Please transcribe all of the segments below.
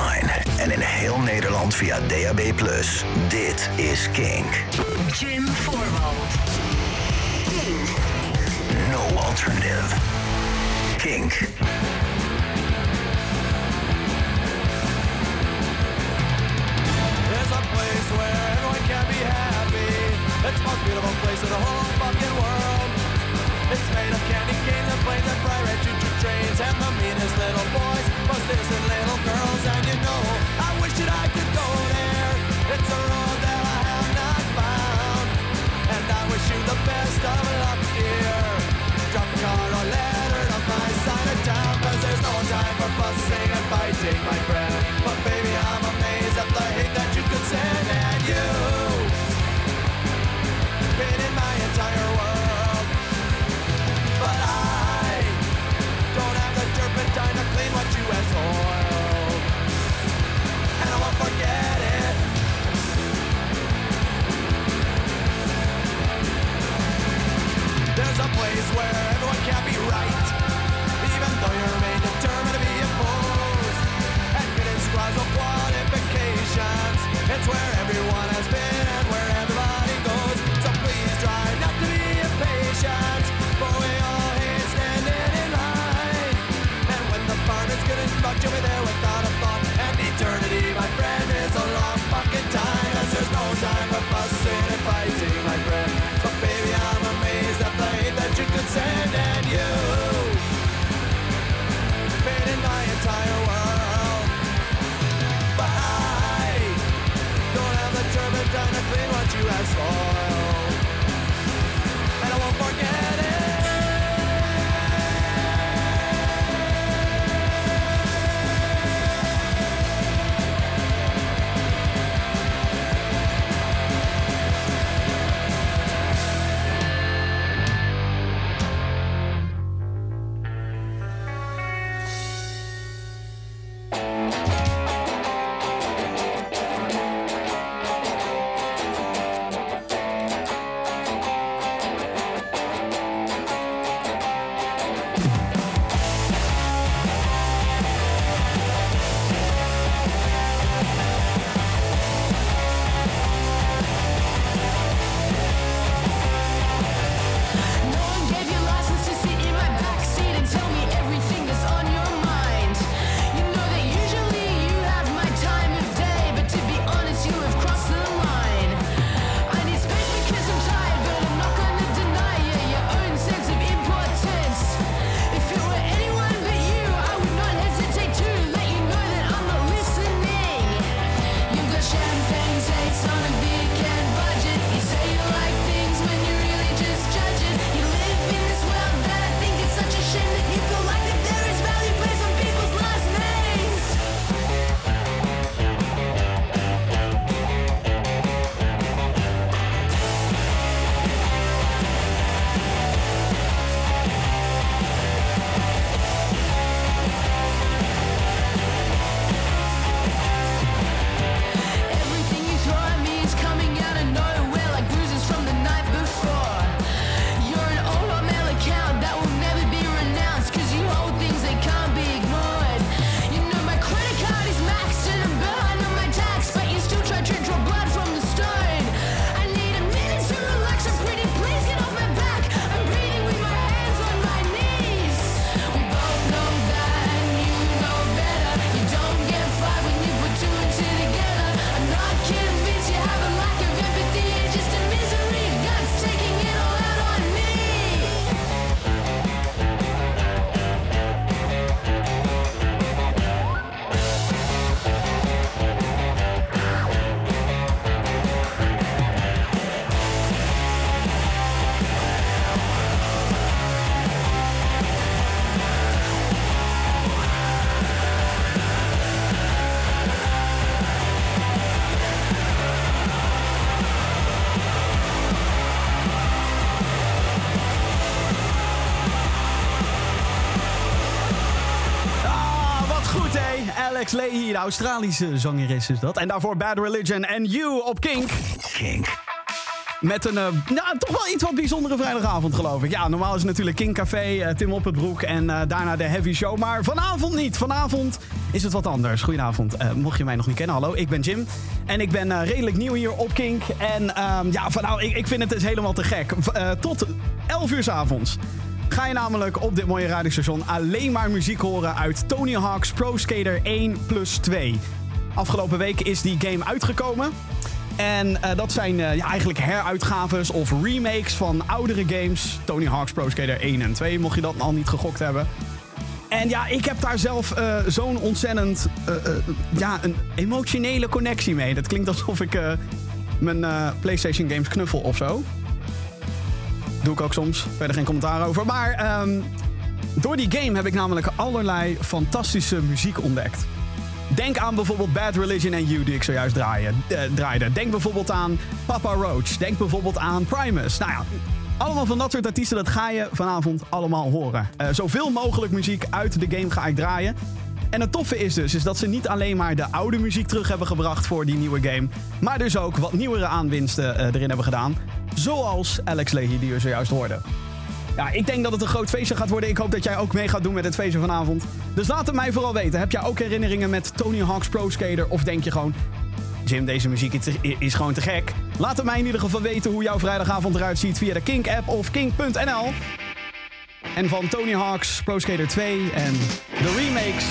online en in heel Nederland via DAB+. Dit is Kink. Jim Voorwald. Kink. No alternative. Kink. There's a place where everyone can be happy. It's the most beautiful place in the whole fucking world. It's made of candy canes and planes and red choo-choo trains and the meanest little boys, most innocent little girls. And you know, I wish that I could go there. It's a road that I have not found. And I wish you the best of luck, dear. Drop a card or letter on my side of town, cause there's no time for fussing and fighting, my friend. But baby, I'm amazed at the hate that you could send, and you It's where everyone has been and where you'll be there without a thought. And eternity, my friend, is a long fucking time. Cause there's no time for fussing and fighting, my friend. So baby, I'm amazed at the hate that you could send. And you, in my entire world. But I don't have the turpentine to clean what you have spoiled. Leahy, de Australische zangeres is dat. En daarvoor Bad Religion en You op Kink. Kink. Met een, eh, nou, toch wel iets wat bijzondere vrijdagavond, geloof ik. Ja, normaal is het natuurlijk King Café, eh, Tim op het broek en eh, daarna de Heavy Show. Maar vanavond niet. Vanavond is het wat anders. Goedenavond. Mocht je mij nog niet kennen, hallo, ik ben Jim. En ik ben redelijk nieuw hier op Kink. En ehm, ja, van, nou, ik, ik vind het dus helemaal te gek. Tot 11 uur s avonds ga namelijk op dit mooie radiostation alleen maar muziek horen uit Tony Hawk's Pro Skater 1 plus 2. Afgelopen week is die game uitgekomen. En eh, dat zijn eh, ja, eigenlijk heruitgaves of remakes van oudere games. Tony Hawk's Pro Skater 1 en 2, mocht je dat al niet gegokt hebben. En ja, ik heb daar zelf eh, zo'n ontzettend ja, een emotionele connectie mee. Dat klinkt alsof ik mijn PlayStation games knuffel of zo. Doe ik ook soms. Verder geen commentaar over. Maar ehm, door die game heb ik namelijk allerlei fantastische muziek ontdekt. Denk aan bijvoorbeeld Bad Religion en You, die ik zojuist draaien, eh, draaide. Denk bijvoorbeeld aan Papa Roach. Denk bijvoorbeeld aan Primus. Nou ja, allemaal van dat soort artiesten, dat ga je vanavond allemaal horen. Eh, zoveel mogelijk muziek uit de game ga ik draaien. En het toffe is dus is dat ze niet alleen maar de oude muziek terug hebben gebracht voor die nieuwe game, maar dus ook wat nieuwere aanwinsten eh, erin hebben gedaan. Zoals Alex Leahy, die we zojuist hoorden. Ja, ik denk dat het een groot feestje gaat worden. Ik hoop dat jij ook mee gaat doen met het feestje vanavond. Dus laat het mij vooral weten. Heb jij ook herinneringen met Tony Hawk's Pro Skater? Of denk je gewoon, Jim, deze muziek is, gewoon te gek? Laat het mij in ieder geval weten hoe jouw vrijdagavond eruit ziet via de Kink-app of kink.nl. En van Tony Hawk's Pro Skater 2 en de remakes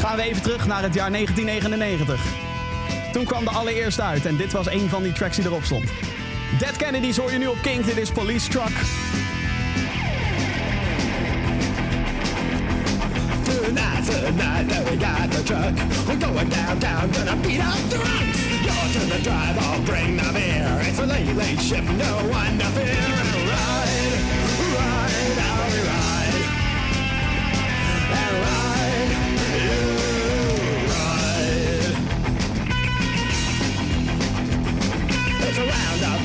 gaan we even terug naar het jaar 1999. Toen kwam de allereerste uit en dit was een van die tracks die erop stond. Dead Kennedys hoor je nu op King. Dit is Police Truck. Tonight, tonight that we got the truck. We're going downtown, gonna beat up the drunks. You're gonna drive, I'll bring the beer. It's a late, late shift, no one to fear.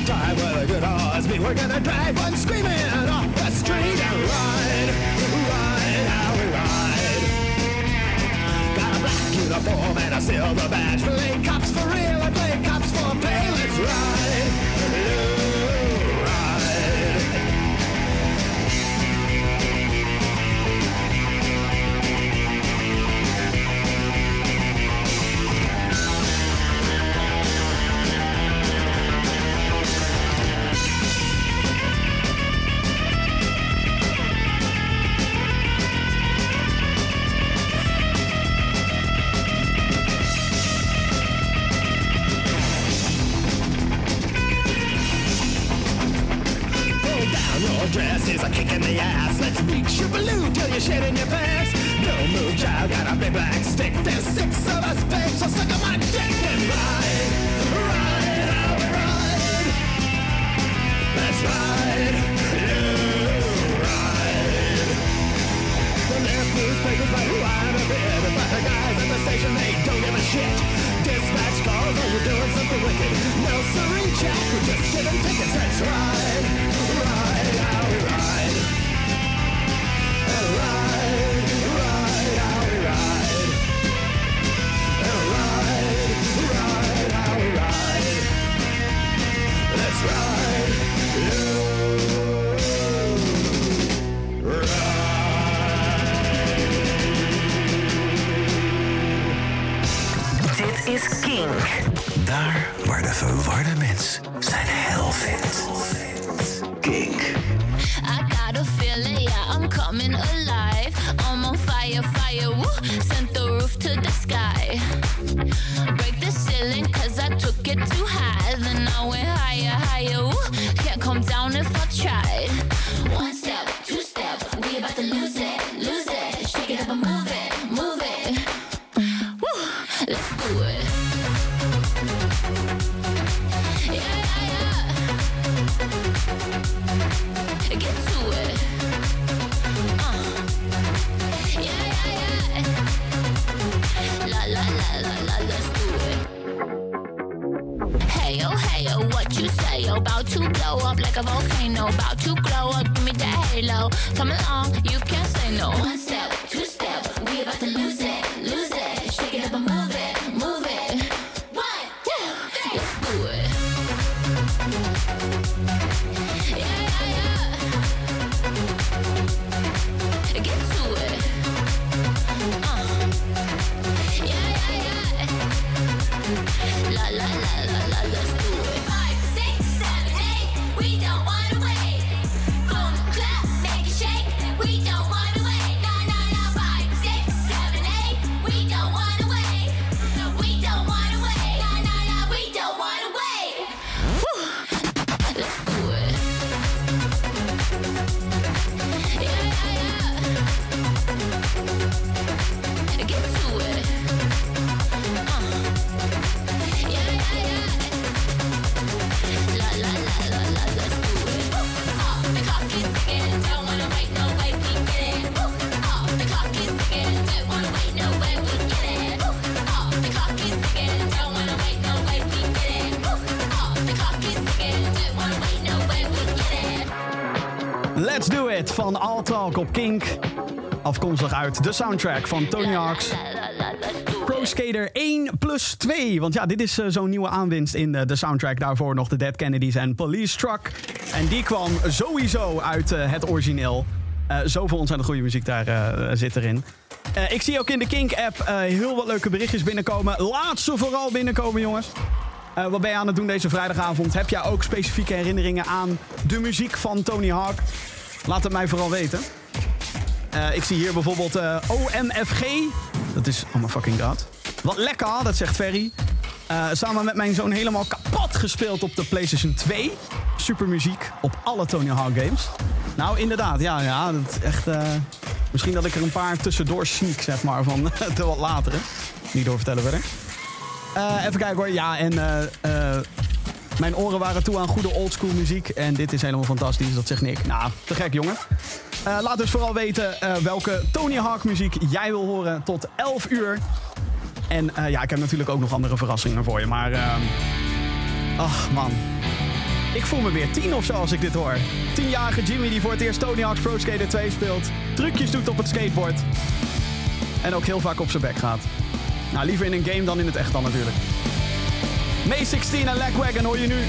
Time with a good horse. Me, we're gonna drive one screaming off the street and ride, ride, how we ride. Got a black uniform and a silver badge. Play cops for real and play cops for pay. Let's ride, Talk op Kink. Afkomstig uit de soundtrack van Tony Hawk's Pro. Skater 1 plus 2. Want ja, dit is eh, zo'n nieuwe aanwinst in eh, de soundtrack. Daarvoor nog de Dead Kennedys en Police Truck. En die kwam sowieso uit eh, het origineel. Eh zoveel ontzettend goede muziek daar zit erin. Ik zie ook in de Kink-app heel wat leuke berichtjes binnenkomen. Laat ze vooral binnenkomen, jongens. Wat ben je aan het doen deze vrijdagavond? Heb jij ook specifieke herinneringen aan de muziek van Tony Hawk? Laat het mij vooral weten. Eh, ik zie hier bijvoorbeeld eh, OMFG. Dat is, oh my fucking god. Wat lekker, dat zegt Ferry. Eh, samen met mijn zoon helemaal kapot gespeeld op de PlayStation 2. Super muziek op alle Tony Hawk games. Nou, inderdaad, ja, ja dat is echt... misschien dat ik er een paar tussendoor sneak, zeg maar, van de wat latere. Niet doorvertellen verder. Even kijken hoor. Ja, en mijn oren waren toe aan goede oldschool muziek. En dit is helemaal fantastisch. Dat zegt Nick. Nou, te gek, jongen. Eh, laat dus vooral weten eh, welke Tony Hawk muziek jij wil horen tot 11 uur. En eh, ja, ik heb natuurlijk ook nog andere verrassingen voor je. Maar, ach man. Ik voel me weer tien of zo als ik dit hoor. Tienjarige Jimmy die voor het eerst Tony Hawk's Pro Skater 2 speelt. Trucjes doet op het skateboard. En ook heel vaak op zijn bek gaat. Nou, liever in een game dan in het echt dan natuurlijk. May 16 en Lagwagon hoor je nu.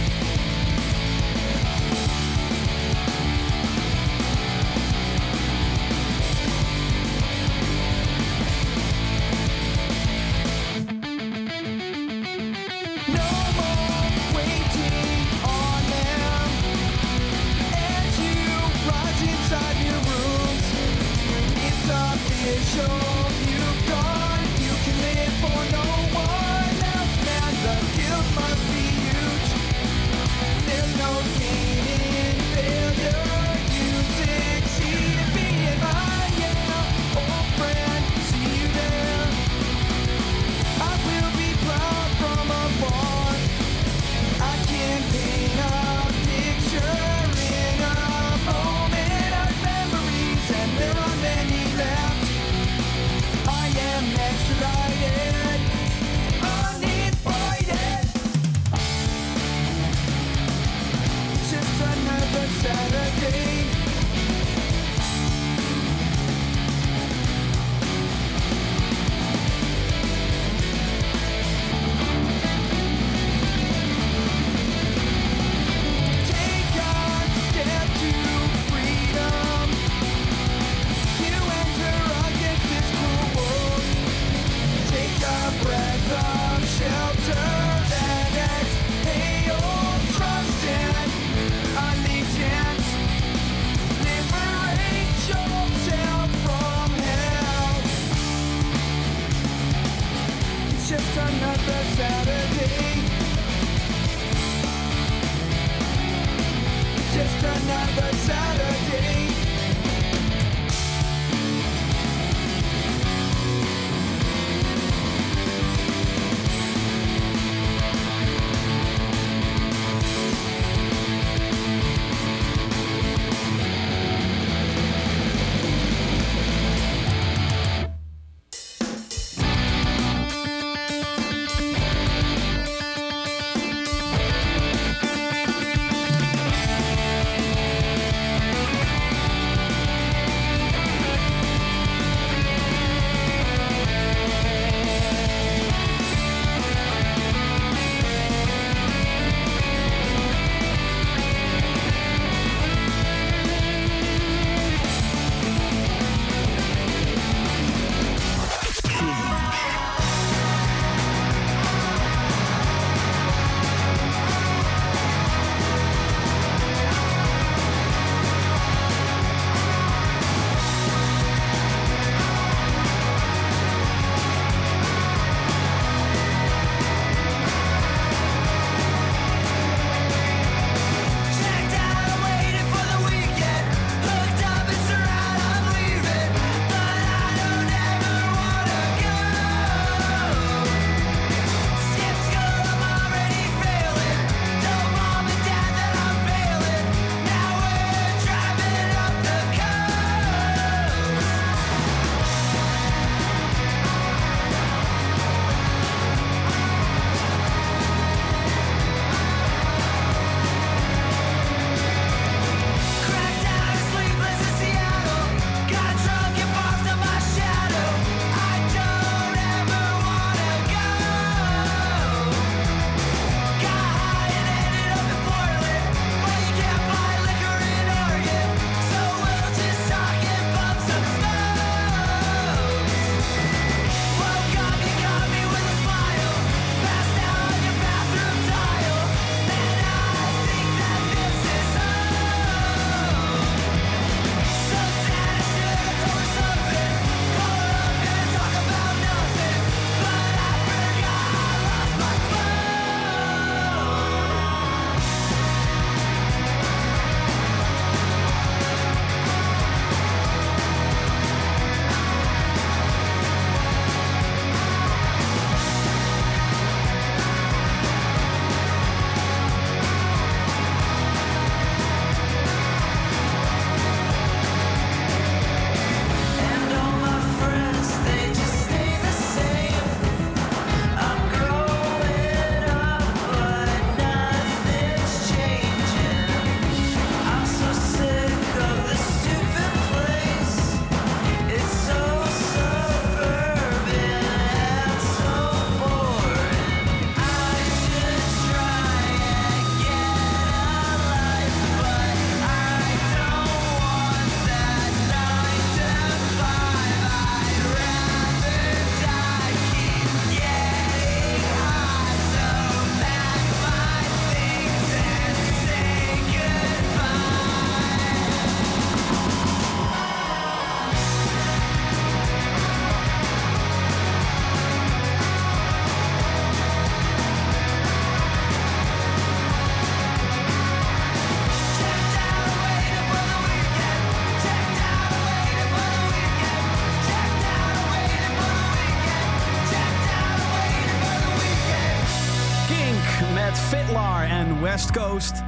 Coast.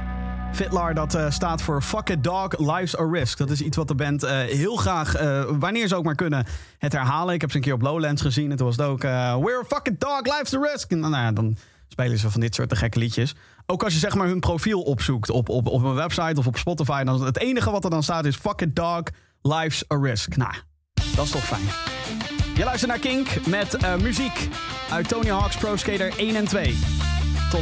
Fitlar, dat eh, staat voor Fuck It Dog, Lives a Risk. Dat is iets wat de band eh, heel graag, eh, wanneer ze ook maar kunnen, het herhalen. Ik heb ze een keer op Lowlands gezien en was het ook... We're a fucking dog, lives a risk. En nou, dan spelen ze van dit soort gekke liedjes. Ook als je zeg maar hun profiel opzoekt op, op, op een website of op Spotify... dan het enige wat er dan staat is Fuck It Dog, Lives a Risk. Nou, dat is toch fijn. Je luistert naar Kink met muziek uit Tony Hawk's Pro Skater 1 en 2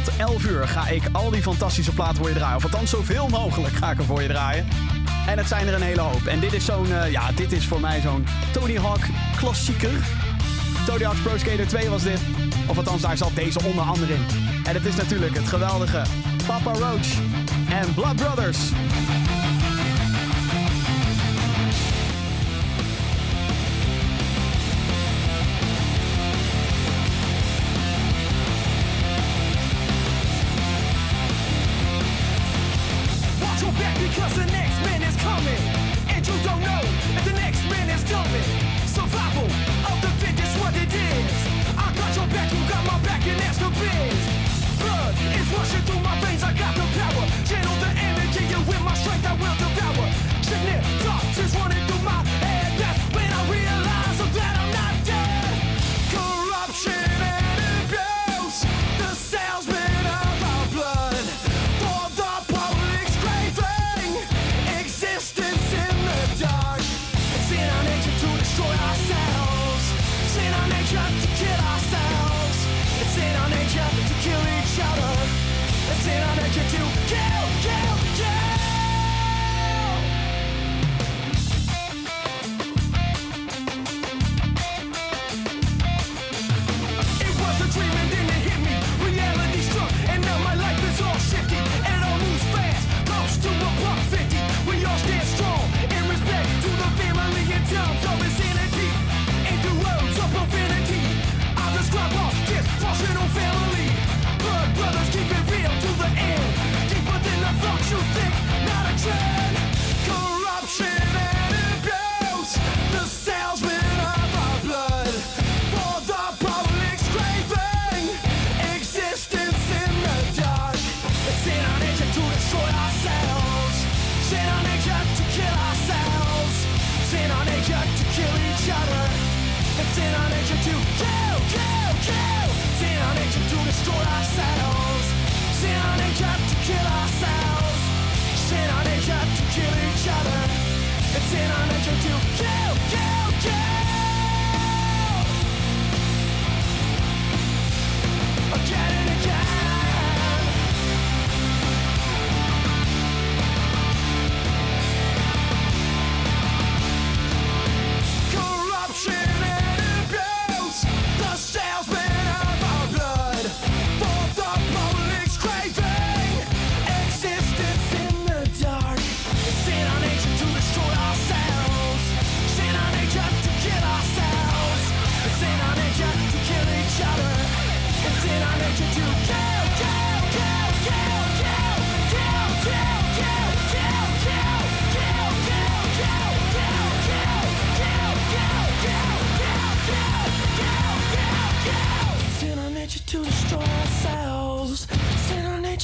tot 11 uur ga ik al die fantastische platen voor je draaien. Of althans, zoveel mogelijk ga ik er voor je draaien. En het zijn er een hele hoop. En dit is zo'n, eh, ja, dit is voor mij zo'n Tony Hawk klassieker. Tony Hawk's Pro Skater 2 was dit. Of althans, daar zat deze onder andere in. En het is natuurlijk het geweldige Papa Roach en Blood Brothers.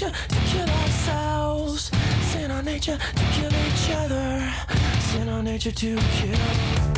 nature to kill ourselves. Sin our nature to kill each other. Sin our nature to kill.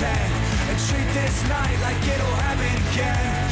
Pretend and treat this night like it'll happen again.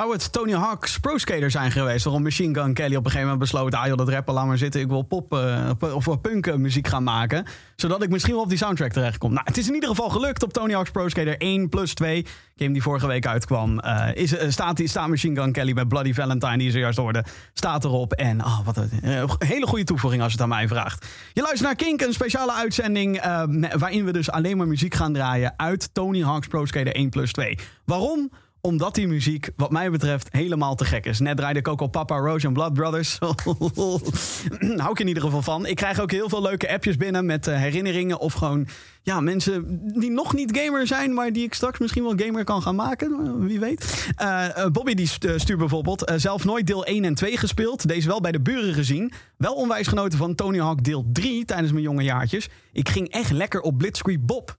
Zou het Tony Hawk's Pro Skater zijn geweest? Waarom Machine Gun Kelly op een gegeven moment besloot... ah dat rappen, laat maar zitten. Ik wil pop eh, of punk eh, muziek gaan maken. Zodat ik misschien wel op die soundtrack terechtkom. Nou, het is in ieder geval gelukt op Tony Hawk's Pro Skater 1 plus 2. Game die vorige week uitkwam. eh, is, eh, staat, die- staat Machine Gun Kelly met Bloody Valentine, die zojuist hoorde. Staat erop. En oh, wat een eh, hele goede toevoeging als het aan mij vraagt. Je luistert naar Kink, een speciale uitzending... eh, waarin we dus alleen maar muziek gaan draaien... uit Tony Hawk's Pro Skater 1 plus 2. Waarom? Omdat die muziek, wat mij betreft, helemaal te gek is. Net draaide ik ook al Papa Roach en Blood Brothers. Hou ik in ieder geval van. Ik krijg ook heel veel leuke appjes binnen met eh, herinneringen. Of gewoon ja, mensen die nog niet gamer zijn, maar die ik straks misschien wel gamer kan gaan maken. Wie weet. Eh, eh, Bobby die stu- stuurt bijvoorbeeld zelf nooit deel 1 en 2 gespeeld. Deze wel bij de buren gezien. Wel onwijs genoten van Tony Hawk deel 3 tijdens mijn jonge jaartjes. Ik ging echt lekker op Blitzkrieg Bob.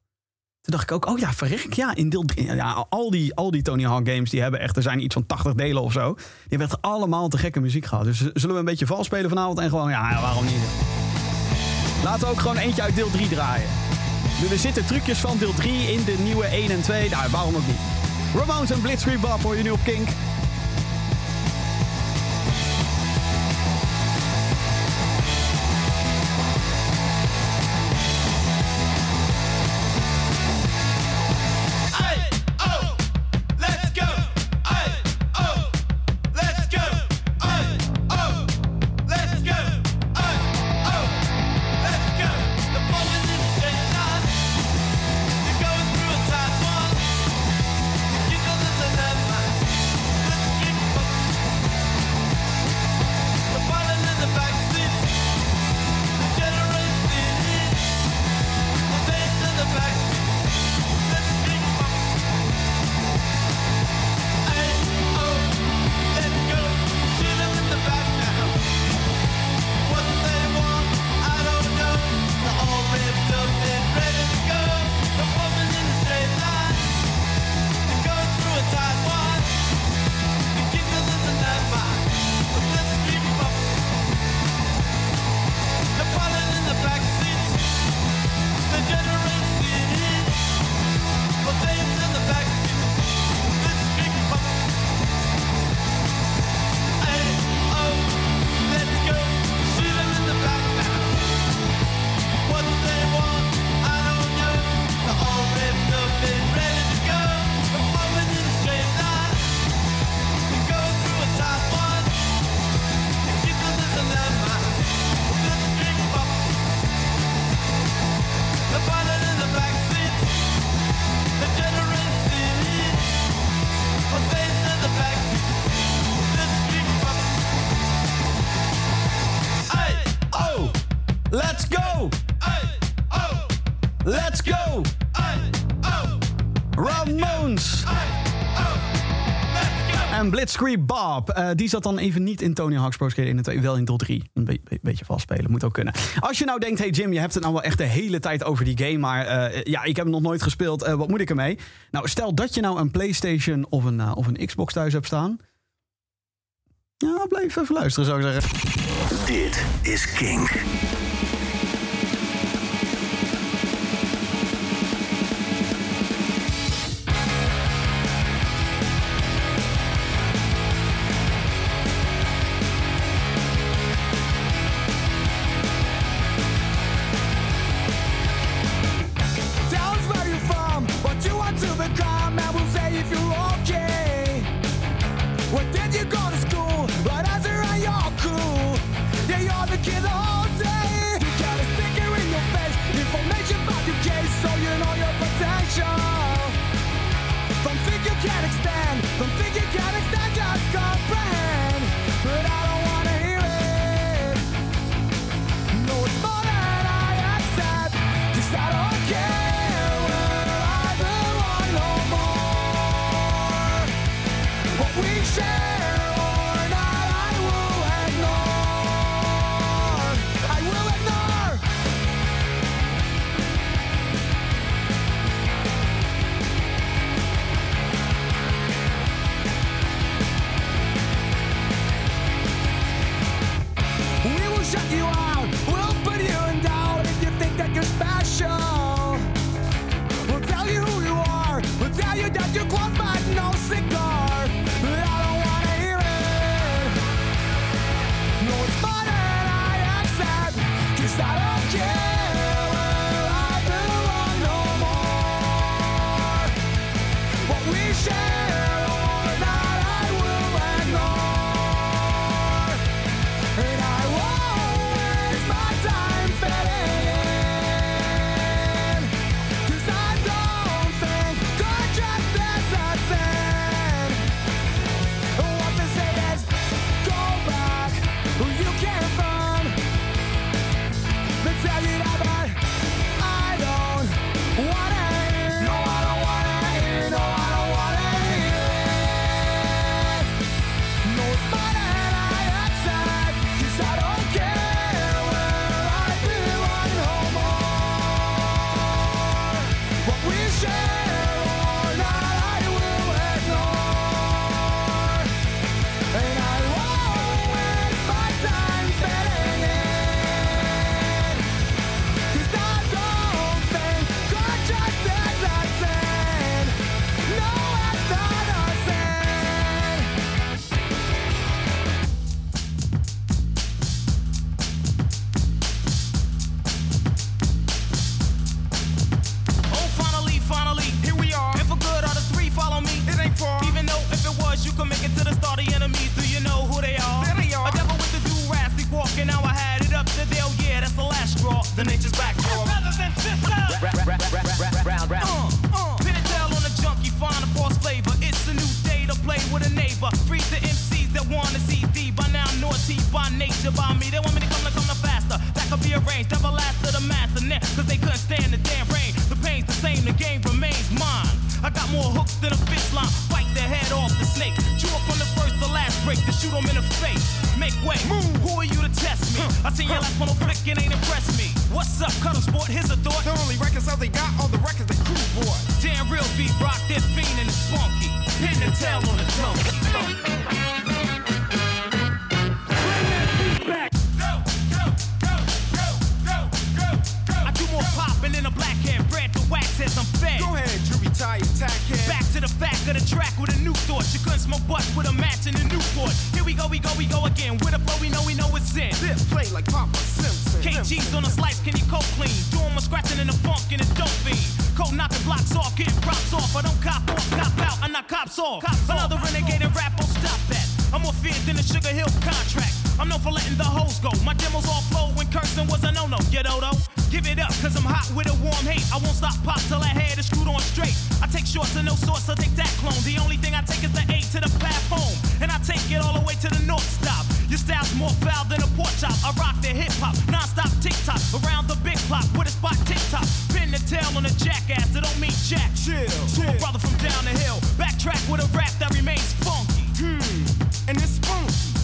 Toen dacht ik ook, oh ja, verrek, ja, in deel ja, al die, al die Tony Hawk games, die hebben echt, er zijn iets van 80 delen of zo. Die hebben echt allemaal te gekke muziek gehad. Dus zullen we een beetje vals spelen vanavond en gewoon, ja, waarom niet? Laten we ook gewoon eentje uit deel 3 draaien. Er zitten trucjes van deel 3 in de nieuwe 1 en 2. Nou, waarom ook niet? Ramones en Blitzkrieg Bob hoor je nu op Kink. Eh, die zat dan even niet in Tony Hawk's Pro Skater 1 wel in tot 3. Een beetje be beetje moet ook kunnen. Als je nou denkt, hey Jim, je hebt het nou wel echt de hele tijd over die game, maar eh, ja, ik heb hem nog nooit gespeeld, eh, wat moet ik ermee? Nou, stel dat je nou een PlayStation of een, of een Xbox thuis hebt staan. Ja, blijf even luisteren, zou ik zeggen. Dit is King.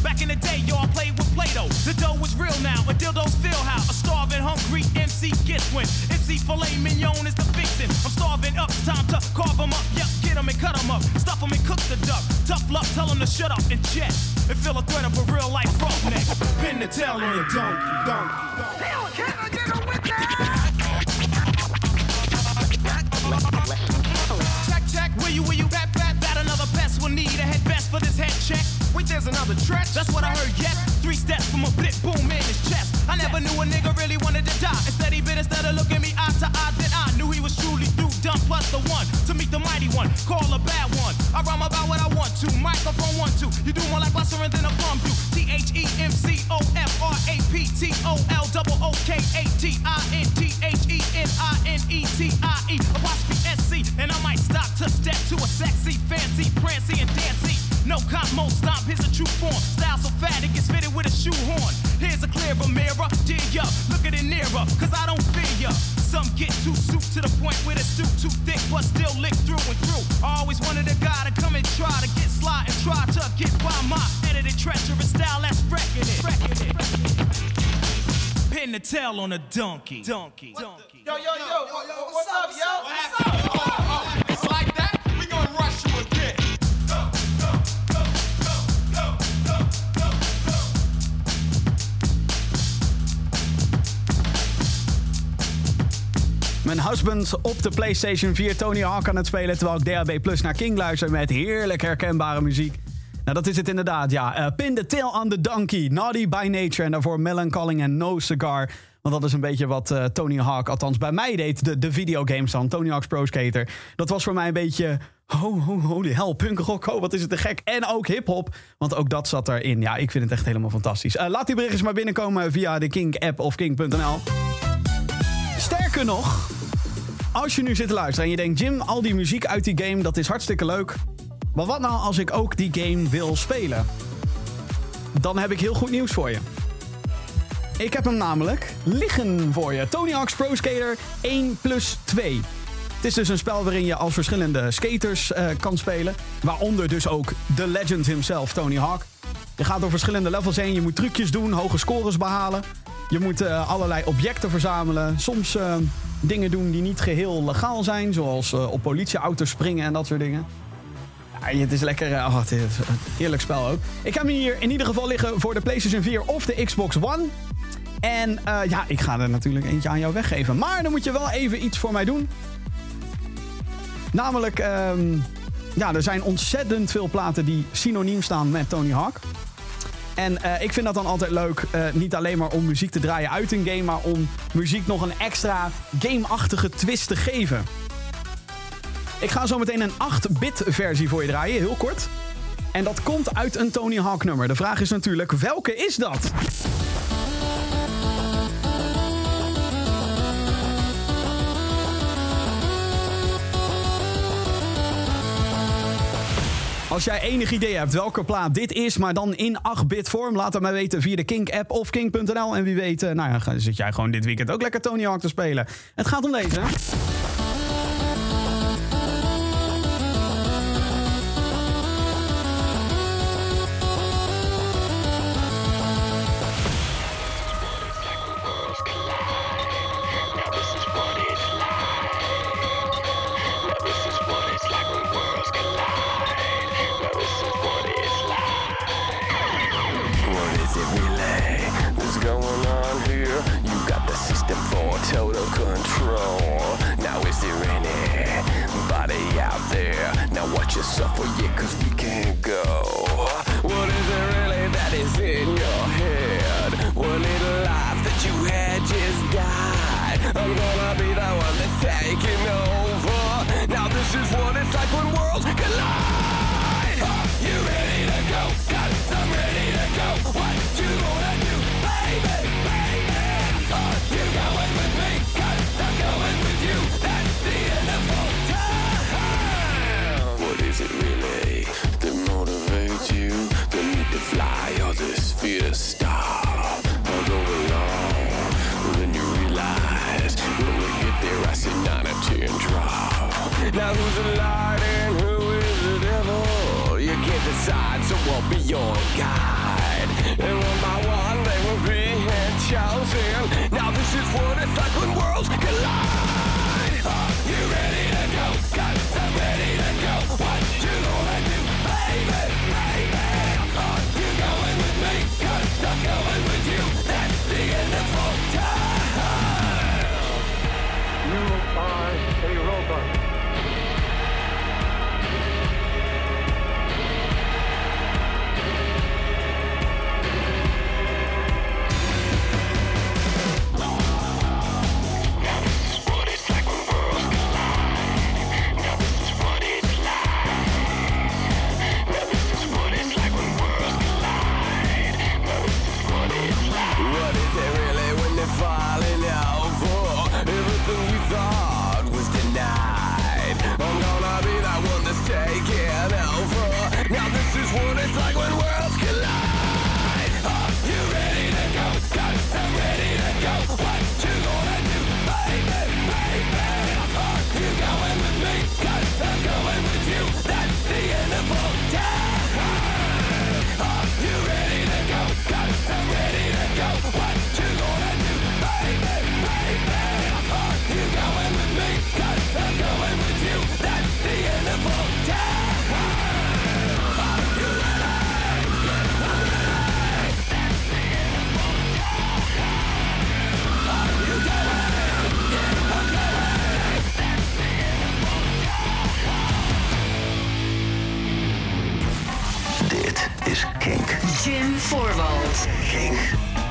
Back in the day, y'all played with Play-Doh. The dough was real now, a dildo's feel how. A starving, hungry MC gets win. MC filet mignon is the fixin'. I'm starving up, time to carve 'em up. Yep, get 'em and cut 'em up. Stuff 'em and cook the duck. Tough luck, tell 'em to shut up and jet. And feel a threat of a real life roughneck. Pin the tail on a donkey, donkey. Check, check, will you, will you, bat, bat, bat another pest will need a head best for this head check. Wait, there's another stretch. That's what I heard, yet. Three steps from a blit boom in his chest. I never knew a nigga really wanted to die. Instead, he bit instead of looking me eye to eye, then I knew he was truly through, done, plus the one to meet the mighty one. Call a bad one. I rhyme about what I want to. Microphone one, two. You do more like Buster than a bum do. T H E M C O F R A P T O L double O K A T I N T H E N I N E T I E apostrophe S C. And I might stop to step to a sexy, fancy, prancy, and dancy. No cop, mo stop, here's a true form. Style so fat it gets fitted with a shoehorn. Here's a clearer mirror, dig ya, look at it nearer, cause I don't fear ya. Some get too soup to the point where the soup too thick, but still lick through and through. I always wanted a guy to come and try to get sly and try to get by my edited treacherous style that's wrecking it. Wrecking it. Pin the tail on a donkey. Donkey. Donkey. Yo, yo, yo, what's, up, yo? What's up? Oh, oh, Mijn husband op de PlayStation 4 Tony Hawk aan het spelen... terwijl ik DAB Plus naar King luister met heerlijk herkenbare muziek. Nou, dat is het inderdaad, ja. Eh, Pin the Tail on the Donkey, Naughty by Nature... en daarvoor Melancholy en No Cigar... Want dat is een beetje wat eh, Tony Hawk, althans bij mij deed, de, de videogames dan. Tony Hawk's Pro Skater. Dat was voor mij een beetje, ho, ho, holy hell, punkrock, oh, wat is het te gek. En ook hip-hop, want ook dat zat erin. Ja, ik vind het echt helemaal fantastisch. Eh, laat die berichtjes maar binnenkomen via de Kink-app of kink.nl. Sterker nog, als je nu zit te luisteren en je denkt... Jim, al die muziek uit die game, dat is hartstikke leuk. Maar wat nou als ik ook die game wil spelen? Dan heb ik heel goed nieuws voor je. Ik heb hem namelijk liggen voor je. Tony Hawk's Pro Skater 1 plus 2. Het is dus een spel waarin je als verschillende skaters eh, kan spelen. Waaronder dus ook de legend himself, Tony Hawk. Je gaat door verschillende levels heen. Je moet trucjes doen, hoge scores behalen. Je moet eh, allerlei objecten verzamelen. Soms eh, dingen doen die niet geheel legaal zijn. Zoals eh, op politieauto's springen en dat soort dingen. Ja, het is lekker. Oh, het een heerlijk spel ook. Ik ga hem hier in ieder geval liggen voor de PlayStation 4 of de Xbox One. En ja, ik ga er natuurlijk eentje aan jou weggeven. Maar dan moet je wel even iets voor mij doen. Namelijk, ehm, ja, er zijn ontzettend veel platen die synoniem staan met Tony Hawk. En eh, ik vind dat dan altijd leuk, eh, niet alleen maar om muziek te draaien uit een game, maar om muziek nog een extra gameachtige twist te geven. Ik ga zo meteen een 8-bit versie voor je draaien, heel kort. En dat komt uit een Tony Hawk nummer. De vraag is natuurlijk, welke is dat? Als jij enig idee hebt welke plaat dit is, maar dan in 8-bit vorm, laat het mij weten via de Kink-app of Kink.nl. En wie weet, eh, nou ja, zit jij gewoon dit weekend ook lekker Tony Hawk te spelen. Het gaat om deze. is kink. Jim Voorwald. Kink.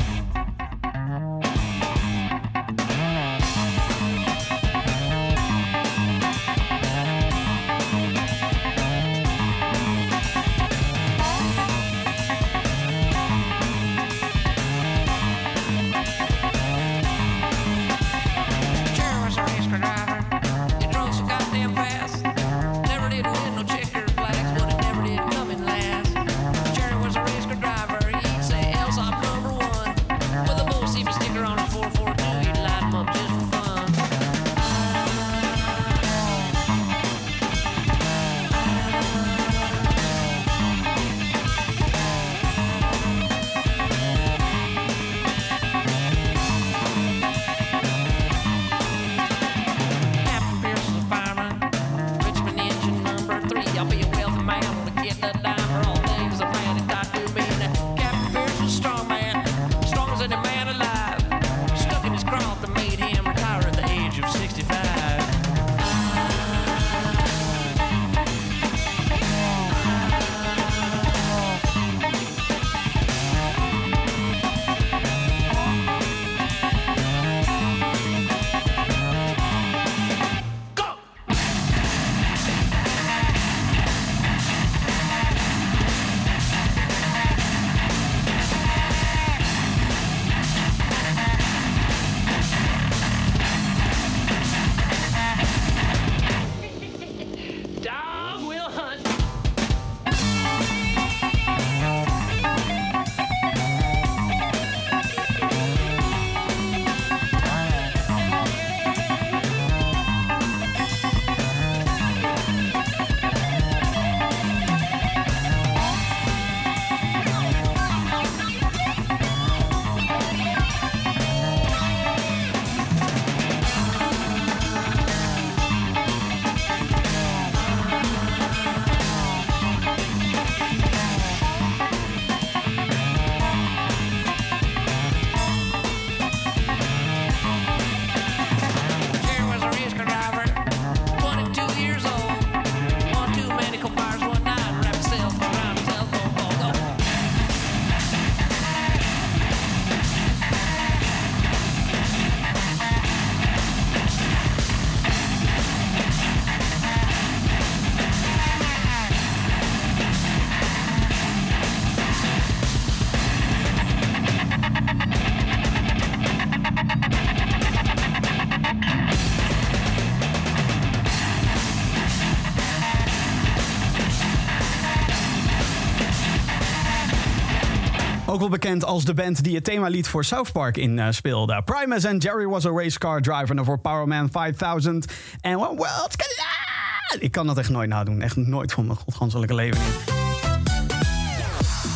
bekend als de band die het themalied voor South Park in eh, speelde. Primus en Jerry was a race car driver voor Powerman 5000 en One World Collide. Ik kan dat echt nooit nadoen. Echt nooit voor mijn godganselijke leven.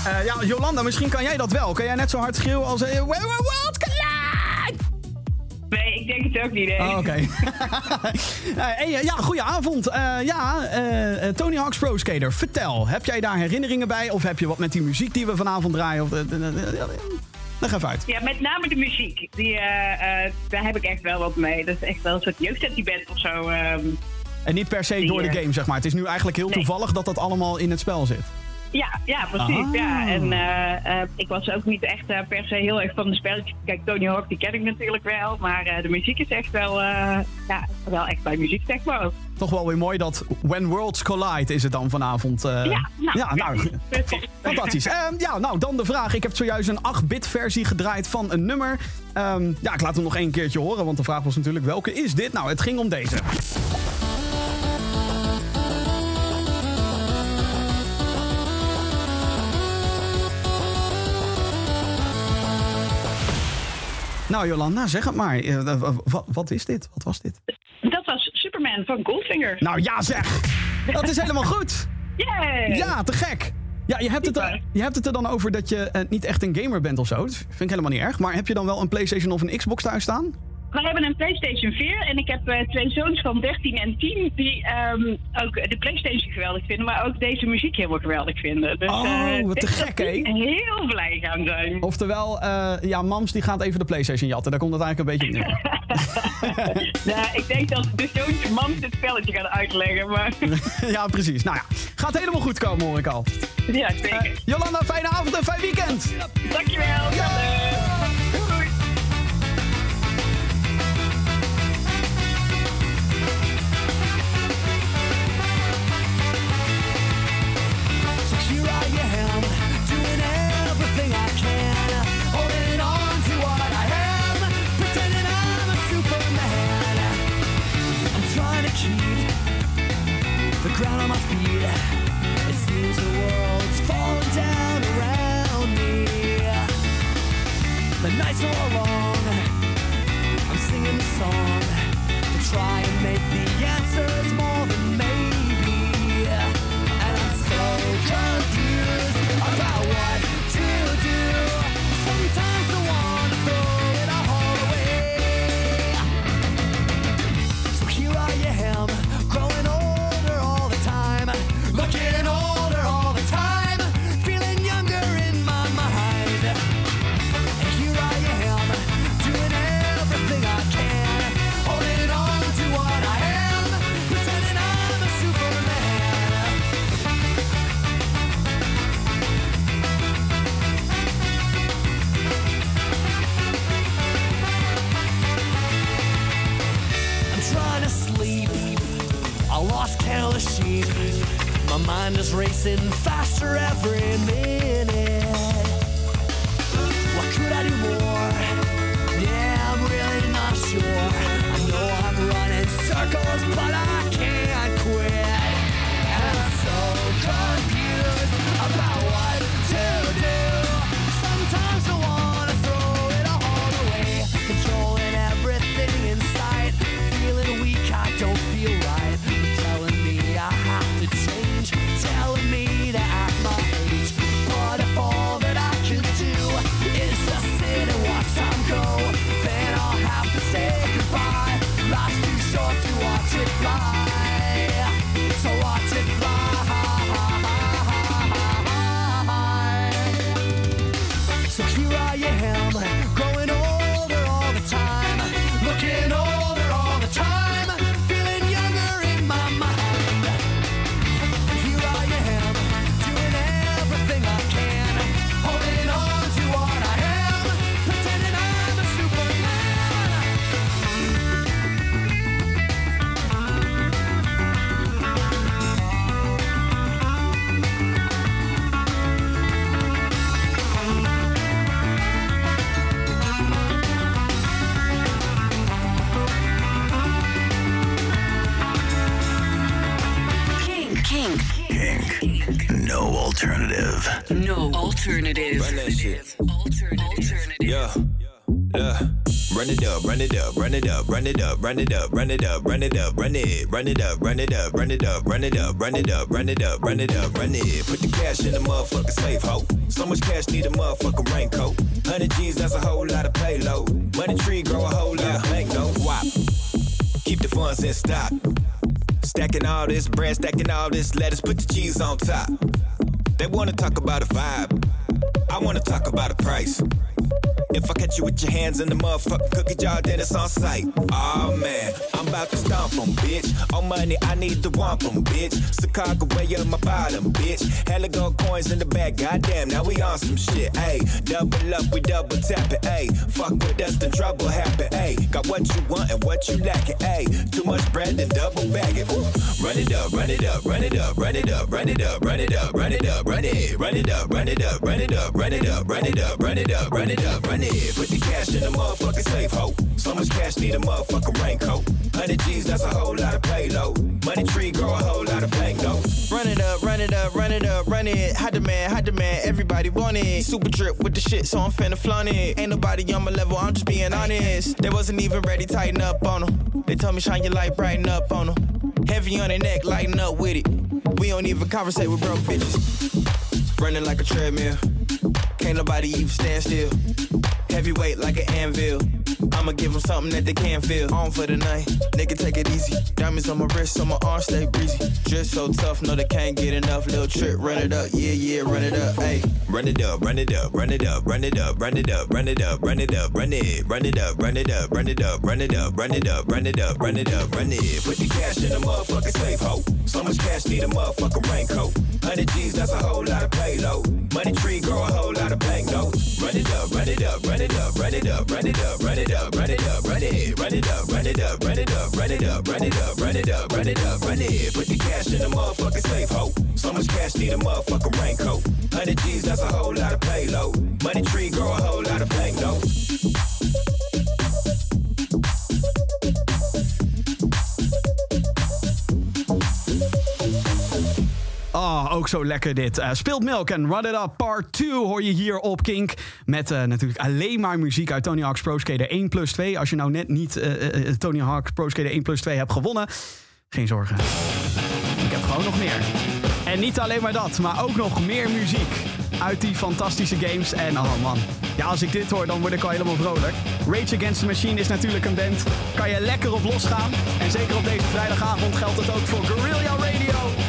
Eh, ja, Jolanda, misschien kan jij dat wel. Kan jij net zo hard schreeuwen als... Eh, ik denk het ook niet. Nee. Oh, Oké. Eh, hey, eh, ja, goeie avond. Eh, ja, Tony Hawk's Pro Skater, vertel. Heb jij daar herinneringen bij? Of heb je wat met die muziek die we vanavond draaien? Of, leg even uit. Ja, met name de muziek. Die, daar heb ik echt wel wat mee. Dat is echt wel een soort jeugdsentiment of zo. ehm. En niet per se Die, door de game, zeg maar. Het is nu eigenlijk heel nee. toevallig dat dat allemaal in het spel zit. Ja, ja, precies. Ah. Ja. En eh, eh, ik was ook niet echt eh, per se heel erg van de spelletjes. Kijk, Tony Hawk, die ken ik natuurlijk wel. Maar de muziek is echt wel, ja, wel echt bij muziek, zeg maar. ook. Toch wel weer mooi dat When Worlds Collide is het dan vanavond. Ja, nou, ja, nou fantastisch. Ja, nou, dan de vraag. Ik heb zojuist een 8-bit versie gedraaid van een nummer. Ehm, ja, ik laat hem nog één keertje horen, want de vraag was natuurlijk welke is dit? Nou, het ging om deze. Nou, Jolanda, zeg het maar. Eh, eh, wat, wat is dit? Wat was dit? Dat was Superman van Goldfinger. Nou ja, zeg! Dat is helemaal goed! Ja, te gek! Ja, je hebt, het er, je hebt het er dan over dat je eh, niet echt een gamer bent of zo. Dat vind ik helemaal niet erg. Maar heb je dan wel een PlayStation of een Xbox thuis staan? We hebben een PlayStation 4 en ik heb eh, twee zoons van 13 en 10 die ehm, ook de PlayStation geweldig vinden, maar ook deze muziek helemaal geweldig vinden. Dus, Oh, eh, wat te gek, hè? Heel blij gaan zijn. Oftewel, eh, ja, mams die gaat even de PlayStation jatten. Daar komt het eigenlijk een beetje op neer. Nou, ik denk dat de zoons mams dit spelletje gaan uitleggen, maar ja, precies. Nou ja, gaat helemaal goed komen, hoor ik al. ja, zeker. Jolanda, fijne avond en fijn weekend! Dankjewel. Ja. Here I mind is racing faster every minute. What could I do more? Yeah, I'm really not sure. I know I'm running circles, but I it up, run it up, run it up, run it up, run it up, run it run it, up, run it up, run it up, run it up, run it up, run it up, run it up, run it. Put the cash in the motherfucking safe, ho. So much cash need a motherfucking raincoat. 100 G's, that's a whole lot of payload. Money tree grow a whole lot of banknotes. Wop. Keep the funds in stock. Stacking all this bread, stacking all this lettuce, put the cheese on top. They wanna talk about a vibe. I wanna talk about a price. If I catch you with your hands in the motherfucking cookie jar, then it's on sight. Oh man, I'm about to stomp 'em, bitch. On money, I need to womp 'em, bitch. Chicago way up my bottom, bitch. Hella gold coins in the back, goddamn, now we on some shit, ayy. Double up, we double tap it, ayy. Fuck with us, then trouble happen, ayy. Got what you want and what you lacking, ayy. Too much bread, then double bag it, ooh. Run it up, run it up, run it up, run it up, run it up, run it up, run it up, run it, run it up, run it up, run it up, run it up, run it up, run it up, run it up, run it. Put the cash in the motherfucking safe, ho. So much cash need a motherfucking raincoat. 100 G's, that's a whole lot of payload. Money tree grow a whole lot of banknotes. Run it up, run it up, run it up, run it. Hot demand, hot demand, everybody want it. Super drip with the shit, so I'm finna flaunt it. Ain't nobody on my level, I'm just being honest. They wasn't even ready, tighten up on them. They told me shine your light, brighten up on them. Heavy on their neck, lighten up with it. We don't even conversate with broke bitches. Running like a treadmill. Can't nobody even stand still. Heavyweight like an anvil. I'ma give them something that they can't feel. On for the night, nigga, take it easy. Diamonds on my wrist, so my arms stay breezy. Dress so tough, no, they can't get enough. Little trip, run it up, yeah, yeah, run it up, ayy. Run it up, run it up, run it up, run it up, run it up, run it up, run it up, run it, run it up, run it up, run it up, run it up, run it up, run it up, run it up, run it. Put the cash in the motherfucking safe, ho. So much cash need a motherfucking raincoat. 100 G's, that's a whole lot of payload. Money tree grow a whole lot of banknotes. Run it up, run it up, run it up, run it up, run it up, run it up, run it up, run it, run it up, run it up, run it up, run it up, run it up, run it up, run it up, run it. Put the cash in the motherfucking safe, ho. So much cash need a motherfucking raincoat. 100 G's, that's a whole lot of payload. Money tree grow a whole lot of banknotes. Zo lekker dit. Eh, Speelt Milk en Run It Up Part 2 hoor je hier op Kink. Met eh, natuurlijk alleen maar muziek uit Tony Hawk's Pro Skater 1 plus 2. Als je nou net niet eh, Tony Hawk's Pro Skater 1 plus 2 hebt gewonnen, geen zorgen. Ik heb gewoon nog meer. En niet alleen maar dat, maar ook nog meer muziek uit die fantastische games. En oh man, ja, als ik dit hoor, dan word ik al helemaal vrolijk. Rage Against the Machine is natuurlijk een band. Kan je lekker op losgaan. En zeker op deze vrijdagavond geldt het ook voor Guerrilla Radio.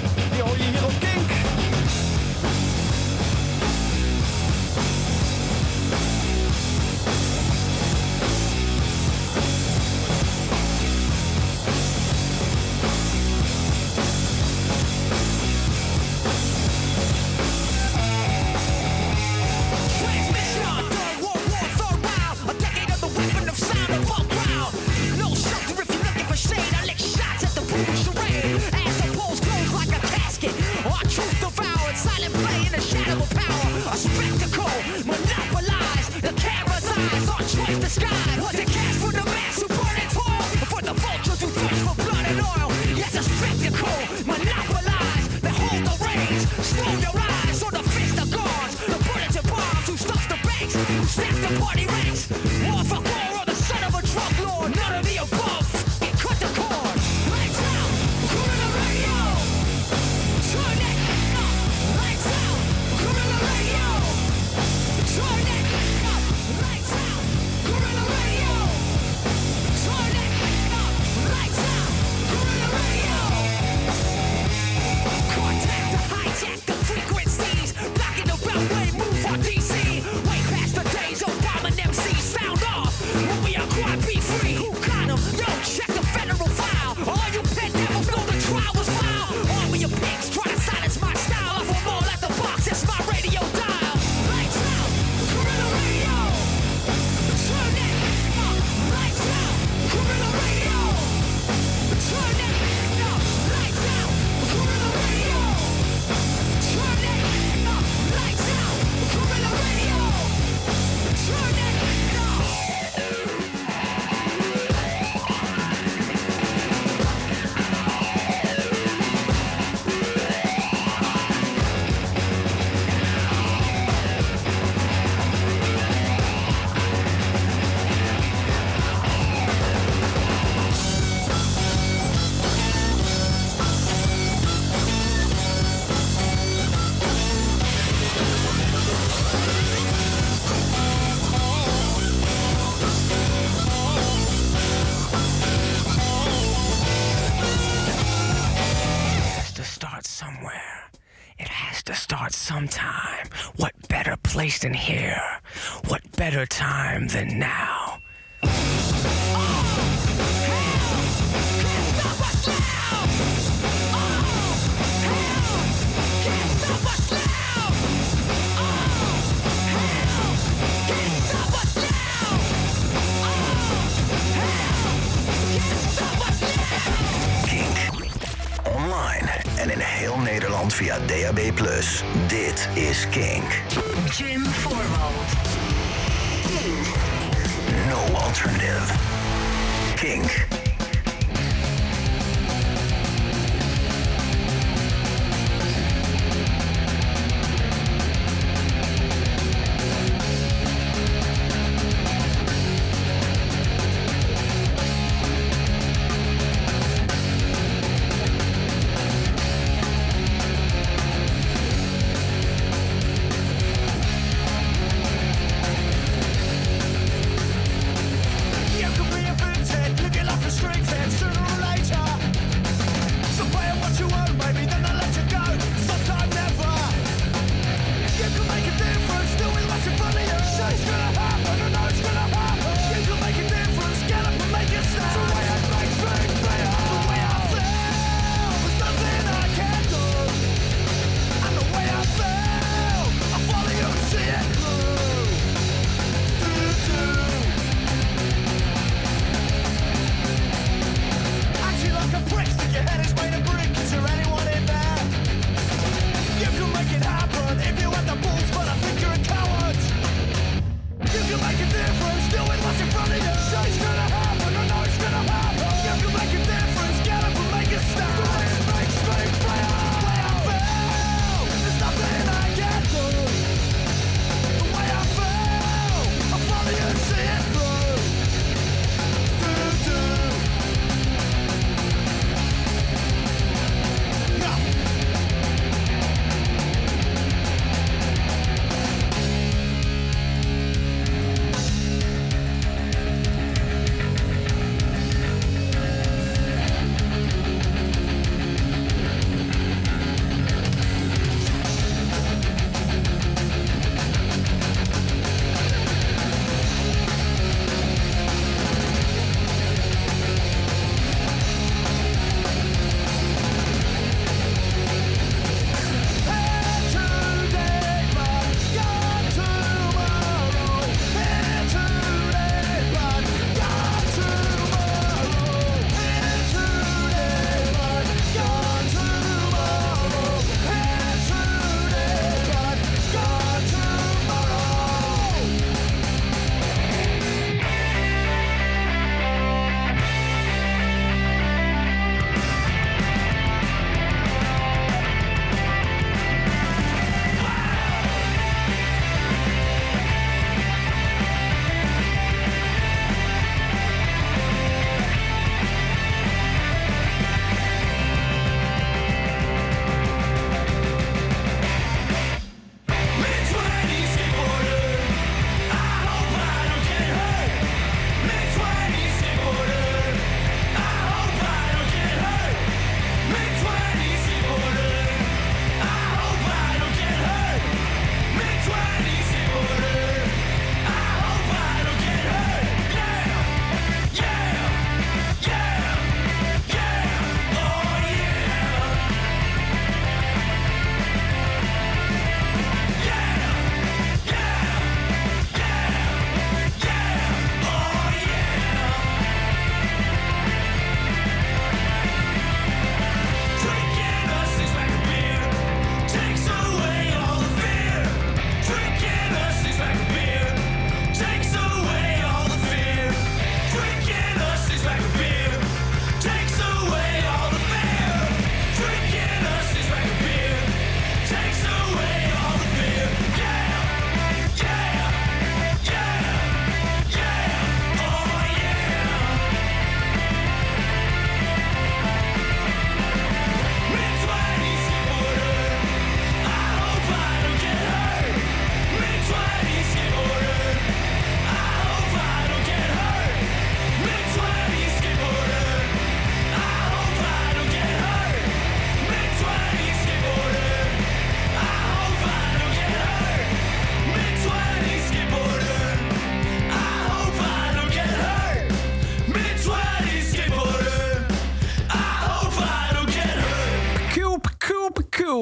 To start sometime. What better place than here? What better time than now? Heel Nederland via DAB+. Dit is Kink. Jim Voorwald. No alternative. Kink.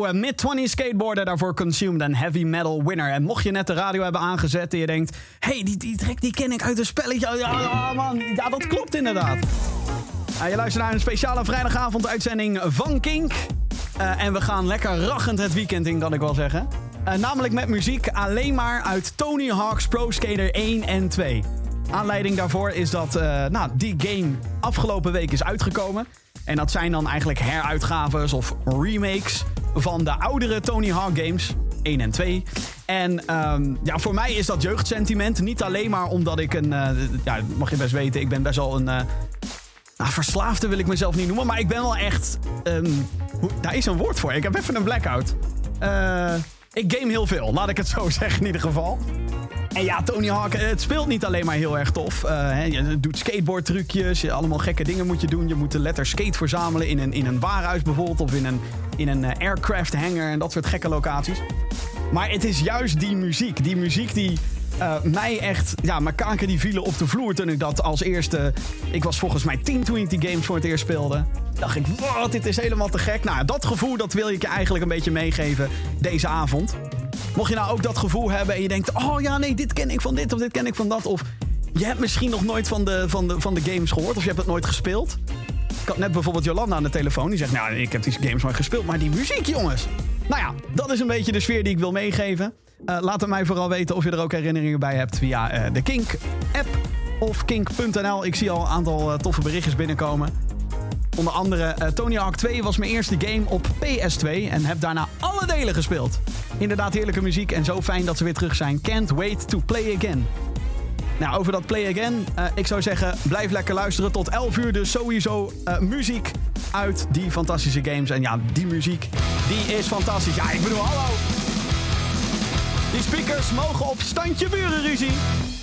Eh, Mid-20 skateboarder, daarvoor Consumed en Heavy Metal Winner. En mocht je net de radio hebben aangezet en je denkt... hey, die, die track die ken ik uit een spelletje. Ja, ja, man, ja dat klopt inderdaad. Je luistert naar een speciale vrijdagavond uitzending van Kink. Eh, en we gaan lekker rachend het weekend in, kan ik wel zeggen. Eh, namelijk met muziek alleen maar uit Tony Hawk's Pro Skater 1 en 2. Aanleiding daarvoor is dat eh, nou, die game afgelopen week is uitgekomen. En dat zijn dan eigenlijk heruitgaves of remakes van de oudere Tony Hawk games. 1 en 2. En ehm, ja, voor mij is dat jeugdsentiment. Niet alleen maar omdat ik een... eh, ja, mag je best weten, ik ben best wel een... eh, nou, verslaafde wil ik mezelf niet noemen, maar ik ben wel echt. hoe- daar is een woord voor. Ik heb even een blackout. Eh, ik game heel veel, laat ik het zo zeggen in ieder geval. En ja, Tony Hawk, het speelt niet alleen maar heel erg tof. Eh, je doet skateboardtrucjes, je- allemaal gekke dingen moet je doen. Je moet de letter skate verzamelen in een, in een warenhuis bijvoorbeeld... of in een, in een eh, aircraft hangar en dat soort gekke locaties. Maar het is juist die muziek. Die muziek die eh, mij echt... Ja, mijn kaken die vielen op de vloer toen ik dat als eerste... Ik was volgens mij 10 toen ik die games voor het eerst speelde. Dacht ik, wat, dit is helemaal te gek. Nou, dat gevoel dat wil ik je eigenlijk een beetje meegeven deze avond. Mocht je nou ook dat gevoel hebben en je denkt... Oh ja, nee, dit ken ik van dit of dit ken ik van dat. Of je hebt misschien nog nooit van de, van de, van de games gehoord. Of je hebt het nooit gespeeld. Ik had net bijvoorbeeld Jolanda aan de telefoon. Die zegt, nou, ik heb die games nooit gespeeld. Maar die muziek, jongens. Nou ja, dat is een beetje de sfeer die ik wil meegeven. Eh, laat het mij vooral weten of je er ook herinneringen bij hebt via eh, de Kink-app of kink.nl. Ik zie al een aantal eh, toffe berichtjes binnenkomen. Onder andere Tony Hawk 2 was mijn eerste game op PS2 en heb daarna alle delen gespeeld. Inderdaad heerlijke muziek en zo fijn dat ze weer terug zijn. Can't wait to play again. Nou, over dat play again. eh, ik zou zeggen, blijf lekker luisteren tot 11 uur. Dus sowieso eh, muziek uit die fantastische games. En ja, die muziek, die is fantastisch. Ja, ik bedoel, hallo. Die speakers mogen op standje burenruzie. Five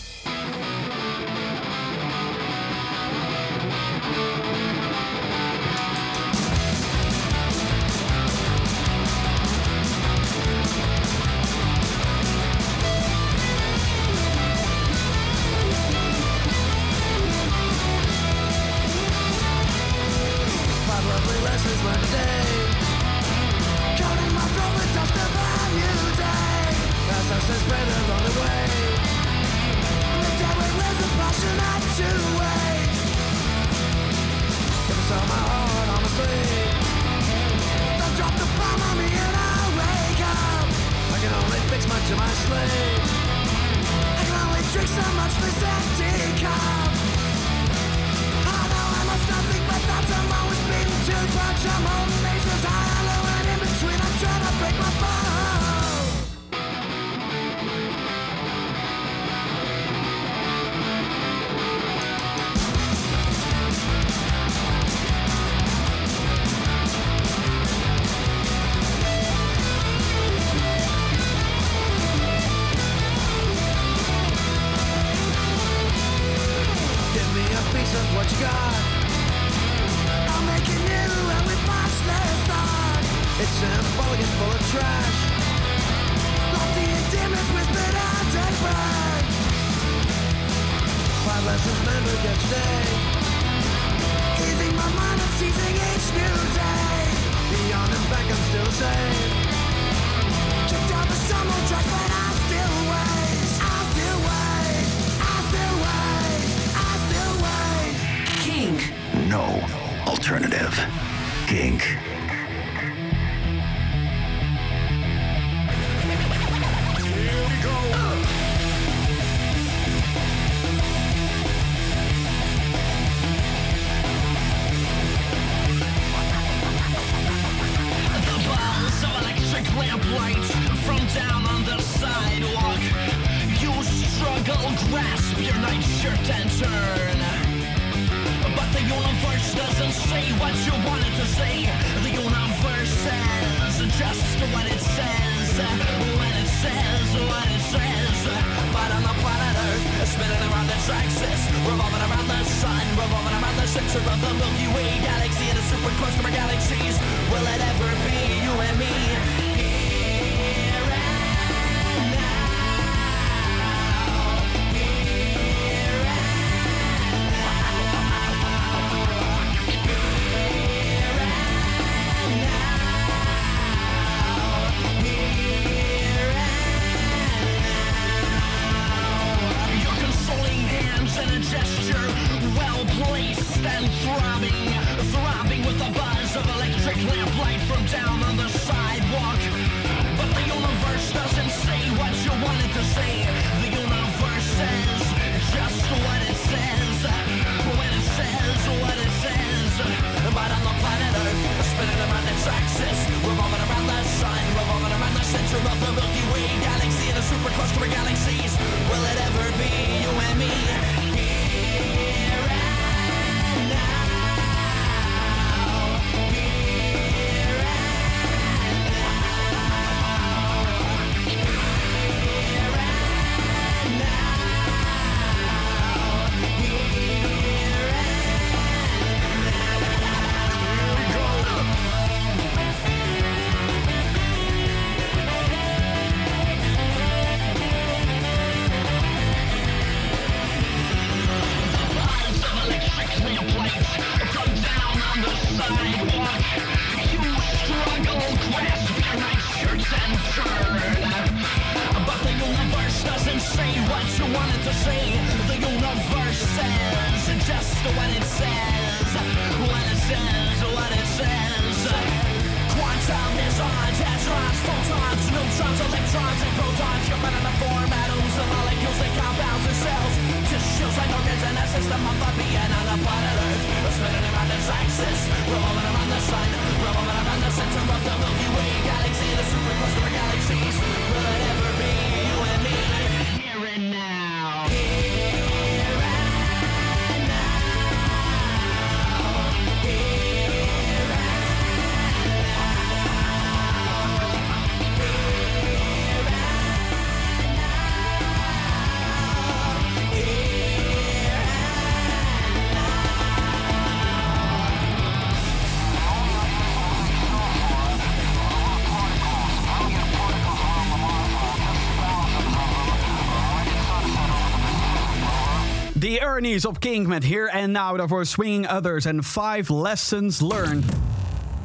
Ernie's op King met Here and Now. Daarvoor Swinging Others en Five Lessons Learned.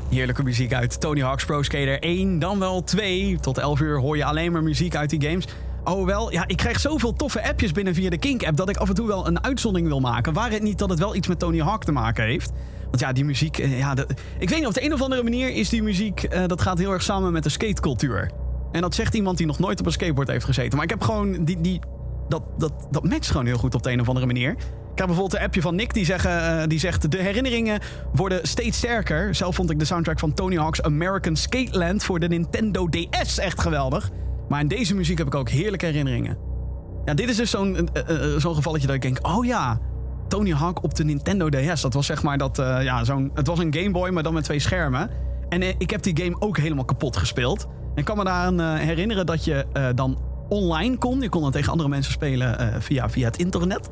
Heerlijke muziek uit Tony Hawk's Pro Skater 1, dan wel 2. Tot 11 uur hoor je alleen maar muziek uit die games. Oh wel, ja, ik krijg zoveel toffe appjes binnen via de Kink-app... dat ik af en toe wel een uitzondering wil maken. Waar het niet dat het wel iets met Tony Hawk te maken heeft. Want ja, die muziek... eh, Ja, ik weet niet, op de een of andere manier is die muziek... eh, dat gaat heel erg samen met de skatecultuur. En dat zegt iemand die nog nooit op een skateboard heeft gezeten. Maar ik heb gewoon die... die dat, dat, dat matcht gewoon heel goed op de een of andere manier. Ik krijg bijvoorbeeld een appje van Nick die, zeggen, eh, die zegt... De herinneringen worden steeds sterker. Zelf vond ik de soundtrack van Tony Hawk's American Skateland... voor de Nintendo DS echt geweldig. Maar in deze muziek heb ik ook heerlijke herinneringen. Ja, dit is dus zo'n eh, eh, zo'n gevalletje dat ik denk... Oh ja, Tony Hawk op de Nintendo DS. Dat was zeg maar dat... ja, zo'n, het was een Game Boy, maar dan met twee schermen. En ik heb die game ook helemaal kapot gespeeld. En ik kan me daaraan herinneren dat je dan online kon. Je kon dan tegen andere mensen spelen eh, via, via het internet.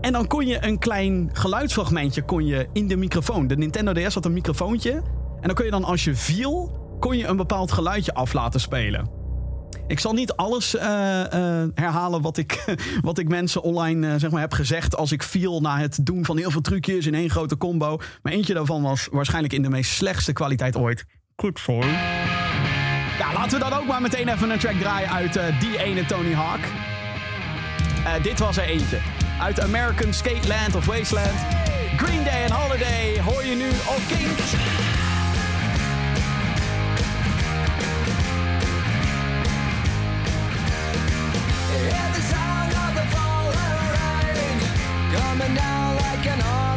En dan kon je een klein geluidsfragmentje kon je in de microfoon. De Nintendo DS had een microfoontje. En dan kon je dan als je viel, kon je een bepaald geluidje af laten spelen. Ik zal niet alles eh, eh, herhalen wat ik, wat ik mensen online zeg maar, heb gezegd als ik viel na het doen van heel veel trucjes in één grote combo. Maar eentje daarvan was waarschijnlijk in de meest slechtste kwaliteit ooit. Goed voor. Laten we dan ook maar meteen even een track draaien uit eh, die ene Tony Hawk. Eh, dit was er eentje. Uit American Skateland of Wasteland. Green Day and Holiday hoor je nu op rain coming down like an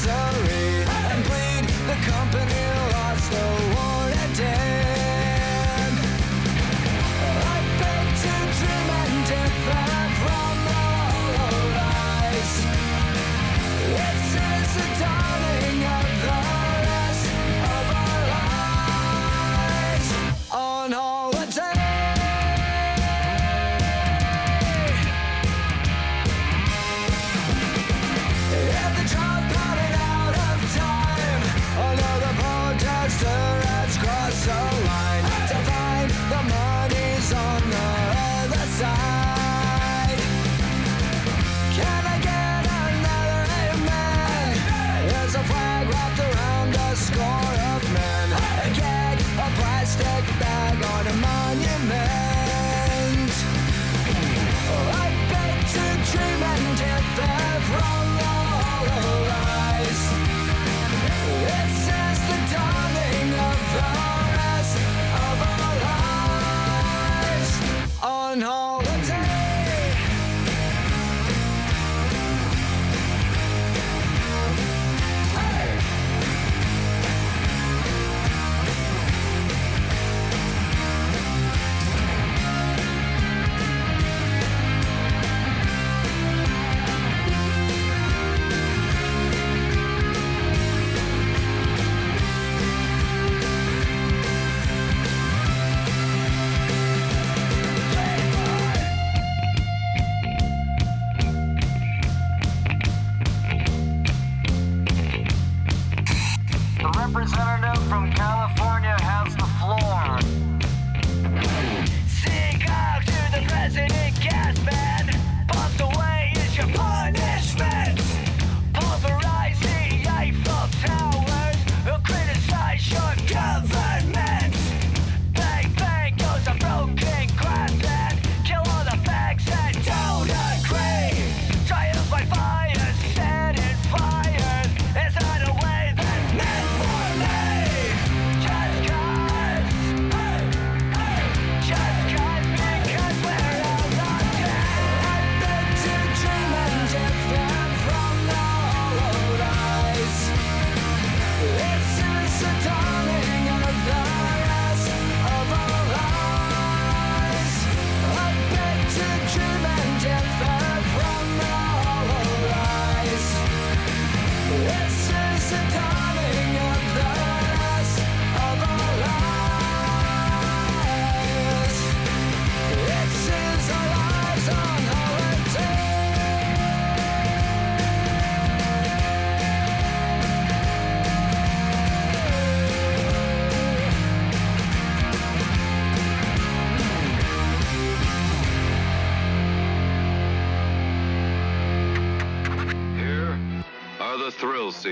desire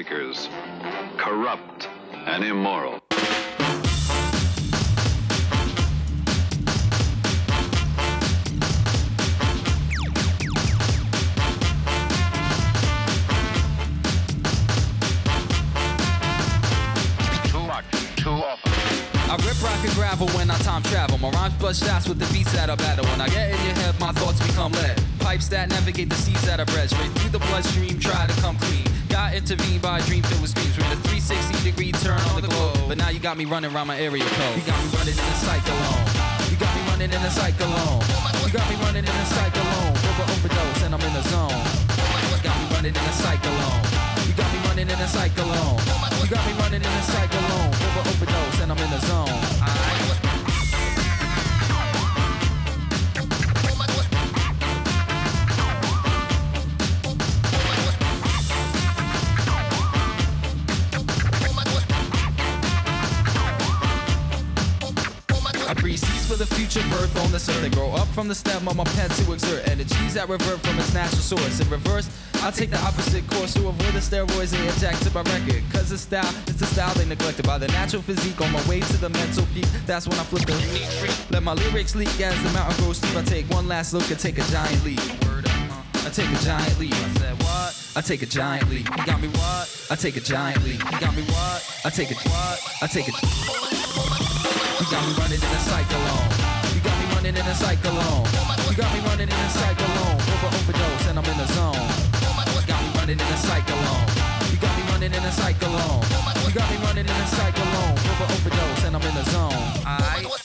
Peacemakers. Running around my area code. You got me running in a cyclone. You got me running in a cyclone. You got me running in a cyclone. Over overdose and I'm in the zone. You got me running in a cyclone. You got me running in a cyclone. You got me running in a cyclone. Over overdose and I'm in the zone. On. They grow up from the stem of my pen to exert energies that revert from its natural source. In reverse, I take the opposite course to avoid the steroids they inject to my record. Cause the style is the style they neglected by the natural physique on my way to the mental peak. That's when I flip the. Let my lyrics leak as the mountain grows steep. I take one last look and take a giant leap. I take a giant leap. I said what? I take a giant leap. You got me what? I take a giant leap. You got me what? I take a what? I take a. You got me running in a cyclone. Running in a cyclone. You got me running in a cyclone. Over overdose and I'm in the zone. You got me running in a cyclone. You got me running in a cyclone. You got me running in a cyclone. Over overdose and I'm in the zone. Aight.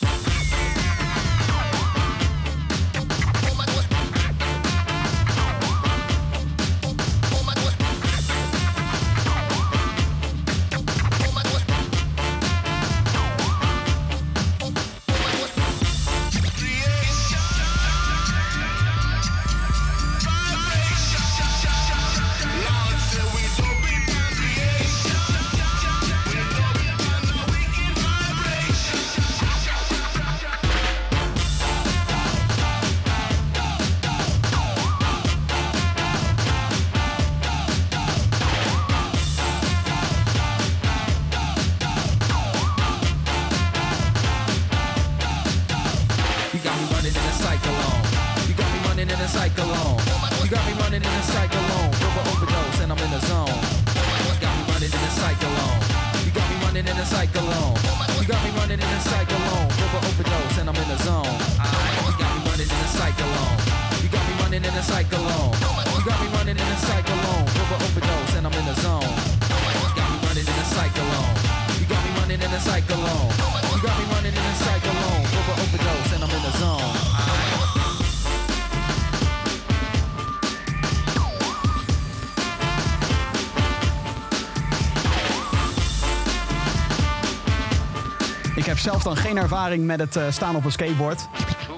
Zelf dan geen ervaring met het eh, staan op een skateboard.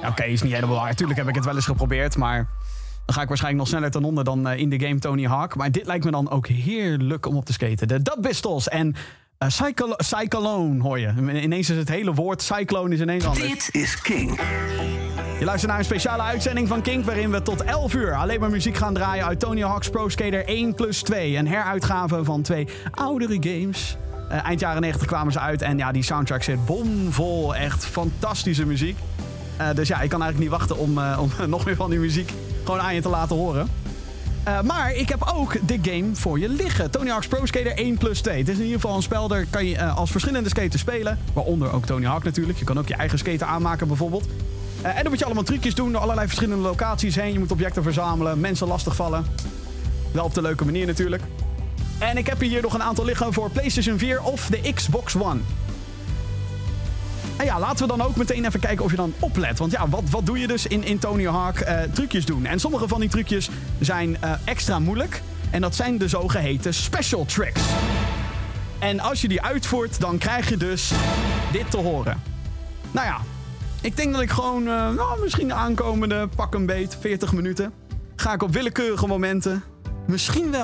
Ja, Oké, is niet helemaal waar. Tuurlijk heb ik het wel eens geprobeerd, maar dan ga ik waarschijnlijk nog sneller ten onder dan eh, in de game Tony Hawk. Maar dit lijkt me dan ook heerlijk om op te skaten. De Dub Pistols en Cyclo- Cyclone hoor je. Ineens is het hele woord Cyclone is ineens anders. Dit is King. Je luistert naar een speciale uitzending van Kink... waarin we tot 11 uur alleen maar muziek gaan draaien... uit Tony Hawk's Pro Skater 1 plus 2. Een heruitgave van twee oudere games. Eh, eind jaren 90 kwamen ze uit en ja, die soundtrack zit bomvol. Echt fantastische muziek. Eh, dus ja, ik kan eigenlijk niet wachten om, eh, om nog meer van die muziek gewoon aan je te laten horen. Maar ik heb ook de game voor je liggen. Tony Hawk's Pro Skater 1 plus 2. Het is in ieder geval een spel, daar kan je als verschillende skaters spelen. Waaronder ook Tony Hawk natuurlijk. Je kan ook je eigen skater aanmaken bijvoorbeeld. En dan moet je allemaal trucjes doen door allerlei verschillende locaties heen. Je moet objecten verzamelen, mensen lastigvallen. Wel op de leuke manier natuurlijk. En ik heb hier nog een aantal liggen voor PlayStation 4 of de Xbox One. En ja, laten we dan ook meteen even kijken of je dan oplet. Want ja, wat, wat doe je dus in, in Tony Hawk? Eh, trucjes doen. En sommige van die trucjes zijn eh, extra moeilijk. En dat zijn de zogeheten special tricks. En als je die uitvoert, dan krijg je dus dit te horen. Nou ja, ik denk dat ik gewoon, eh, nou, misschien de aankomende pak een beet, 40 minuten. Ga ik op willekeurige momenten, misschien wel.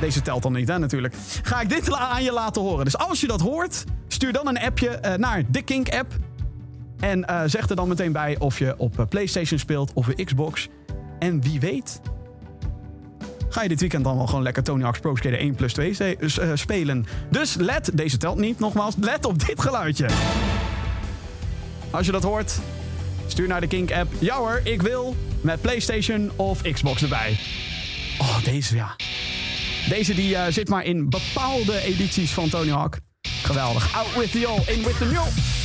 Deze telt dan niet, hè, natuurlijk. Ga ik dit aan je laten horen. Dus als je dat hoort, stuur dan een appje eh, naar de Kink app. En eh, zeg er dan meteen bij of je op eh, PlayStation speelt of een Xbox. En wie weet, ga je dit weekend dan wel gewoon lekker Tony Hawk's Pro Skater 1 plus 2 se- s- eh, spelen. Dus let, deze telt niet nogmaals, let op dit geluidje. Als je dat hoort, stuur naar de Kink-app. Ja hoor, ik wil met PlayStation of Xbox erbij. Oh, deze ja. Deze die eh, zit maar in bepaalde edities van Tony Hawk. Geweldig. Out with the old, in with the new.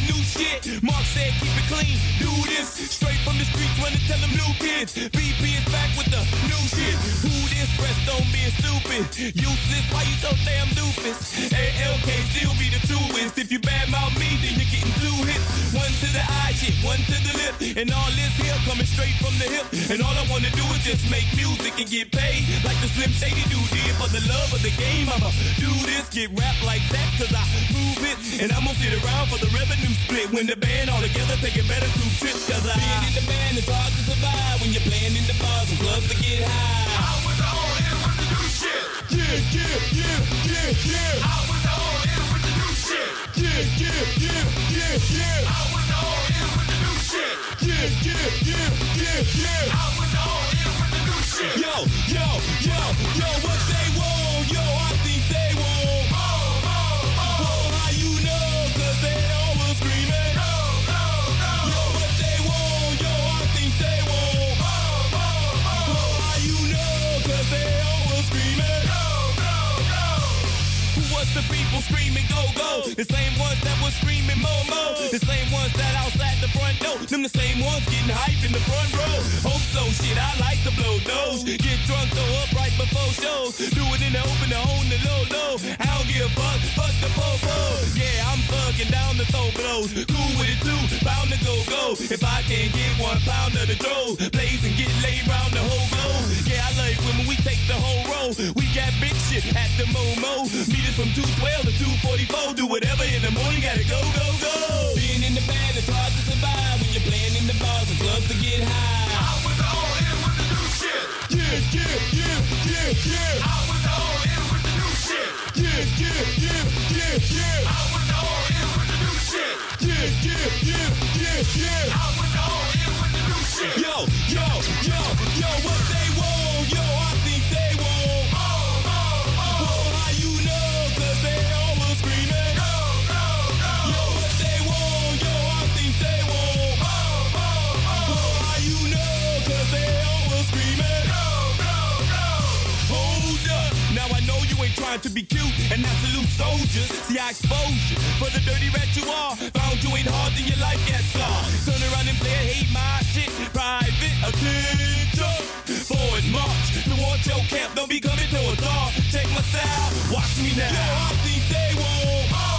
The new shit. Mark said keep it clean, do this. Straight from the streets, run and tell them new kids. BP is back with the new shit. Who this pressed on being stupid? Useless, why you so damn doofus? ALK still be the truest. If you badmouth me, then you're getting two hits. One to the eye, shit, one to the lip. And all this here coming straight from the hip. And all I wanna do is just make music and get paid. Like the Slim Shady dude did for the love of the game. I'ma do this, get rap like that, cause I move it. And I'm gonna sit around for the revenue split. When the band all together taking better group trips, cause I being in the band is hard to survive when you're playing in the bars and clubs to get high. Out with the old in with the new shit. Yeah, yeah, yeah, yeah, yeah. Out with the old in with the new shit. Yeah, yeah, yeah, yeah, yeah. Out with the old in with the new shit. Yeah, yeah, yeah, yeah, yeah. Out with the old in with the new shit. Yo, yo, yo, yo, what they want? Yo, I think they want. The screaming go go? The same ones that was screaming mo mo. The same ones that outside the front door. Them the same ones getting hype in the front row. Hope so, shit. I like to blow those. Get drunk, throw up right before shows. Do it in the open, own the low low. I don't give a fuck, fuck the popo. Yeah, I'm thugging down the throw blows. Cool with it too, bound to go go. If I can't get one pound of the dough, blaze and get laid round the whole globe. Yeah, I like when we take the whole roll. We got big shit at the Momo. Meet us from 212 to 244. Do whatever in the morning, gotta go, go, go. Being in the band, it's hard to survive when you're playing in the bars and clubs to get high. With the old, in with the new shit. Yeah, yeah, yeah, yeah, yeah. With the old, in with the new shit. Yeah, yeah, yeah, yeah, yeah. With the old, in with the new shit. Yeah, yeah, yeah, yeah, yeah. With the old, in with the new shit. Yo, yo, yo, yo, what they want? Yo, I think trying to be cute and not salute soldiers. See, I expose you for the dirty rat you are. Found you ain't hard, then your life gets scarred. Turn around and play hate my shit. Private attention. Forward march towards your camp. Don't be coming towards all. Check my style. Watch me now. Yo, I think they won't.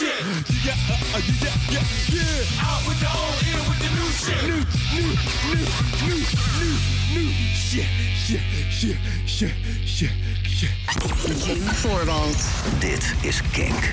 Shit. Yeah, uh, yeah, yeah, yeah. Out with the old, in with the new shit. New, new, new, new, new, new shit, shit, shit, shit, shit, shit. Jim Voorwald. Dit is Kink.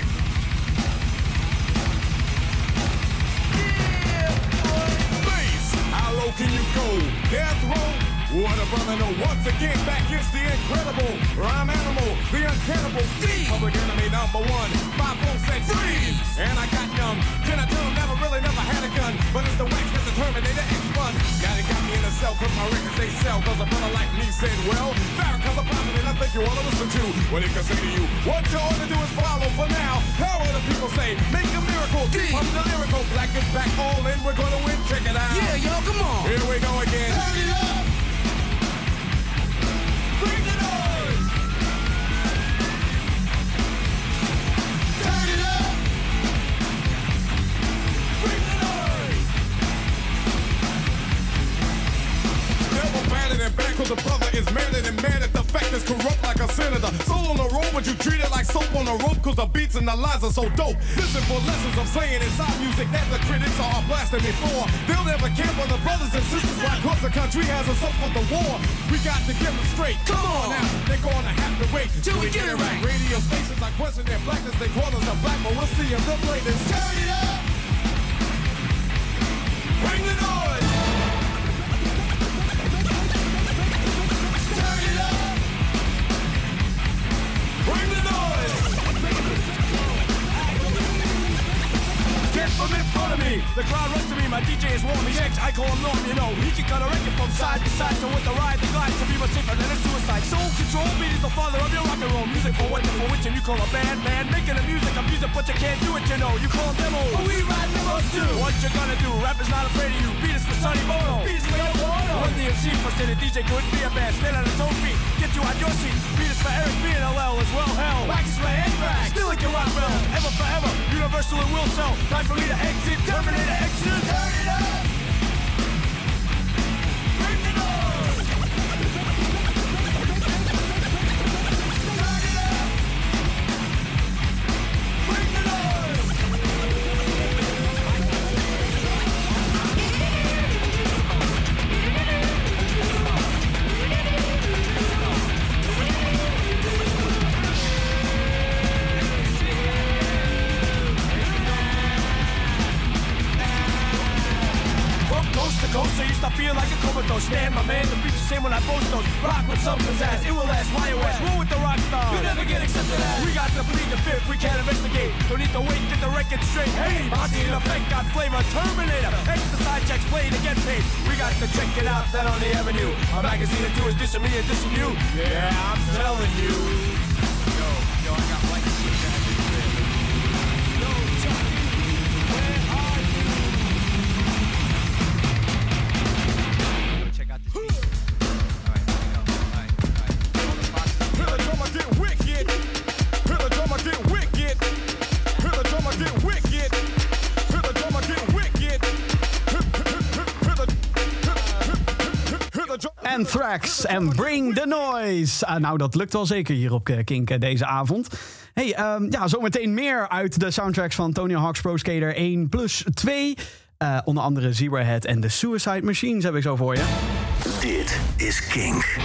How low can you go? Death row? What a brother no, Once again, back is the incredible rhyme animal, the uncannibal D. Public enemy number one, five four six freeze. And I got young. Can I tell him never really never had a gun? But it's the wax that's the Terminator X1. Now they got me in a cell, cause my records they sell. Cause a brother like me said, well, Farrakhan's a prophet and I think you wanna listen to what he can say to you. What you ought to do is follow for now. How will the people say? Make a miracle. D. Pump the lyrical. Black is back all in. We're gonna win. Check it out. Yeah, y'all, come on. Here we go again. Turn it up. Cause the brother is manner and man if the fact is corrupt like a senator. Soul on the road, but you treat it like soap on a rope, cause the beats and the lines are so dope. Listen for lessons I'm saying inside music that the critics are blasting before. They'll never care for the brothers and sisters why cause the country has us up for the war. We got to get them straight. Come on now, they're gonna have to wait till we get it right. Radio stations are question their blackness, they call us a black, but we'll see if they'll play this. Turn it up! Bring the noise! Me. The crowd runs to me. My DJ is warm. He's. I call him Norm. You know, he can cut a record from side to side. So with the ride, the glide to be much safer than a suicide. Soul control beat is the father of your rock and roll music. For what for which and you call a band man. Making the music of music, but you can't do it. You know, you call demos. But we ride demos too. What you gonna do? Rap is not afraid of you. Beat is for Sonny Bono. Beat is for Yoko Ono. Run the MC for say the DJ couldn't be a band. Stand on his own feet. Get you out your seat. Beat is for Eric B and LL as well. Hell. Wax is for Anthrax. Still like your rock bells. Ever forever. Universal and will sell. Time for me to exit. Terminator exit. Turn it up. Some pizzazz, it will last, why it was Roll with the rock star. You never get accepted as. We got to plead the fifth, we can't investigate. Don't need to wait, get the record straight. Hey, Monty in effect got flavor, Terminator. Exercise checks, play to get paid. We got to check it out, that on the avenue. A magazine or two is dissing me and dissing you. Yeah, I'm telling you. Yo, yo, I got Anthrax en Bring the Noise. Ah, nou, dat lukt wel zeker hier op eh, Kink eh, deze avond. Hey, ehm, ja, zometeen meer uit de soundtracks van Tony Hawk's Pro Skater 1 plus 2. Eh, onder andere Zebrahead en The Suicide Machines heb ik zo voor je. Dit is Kink.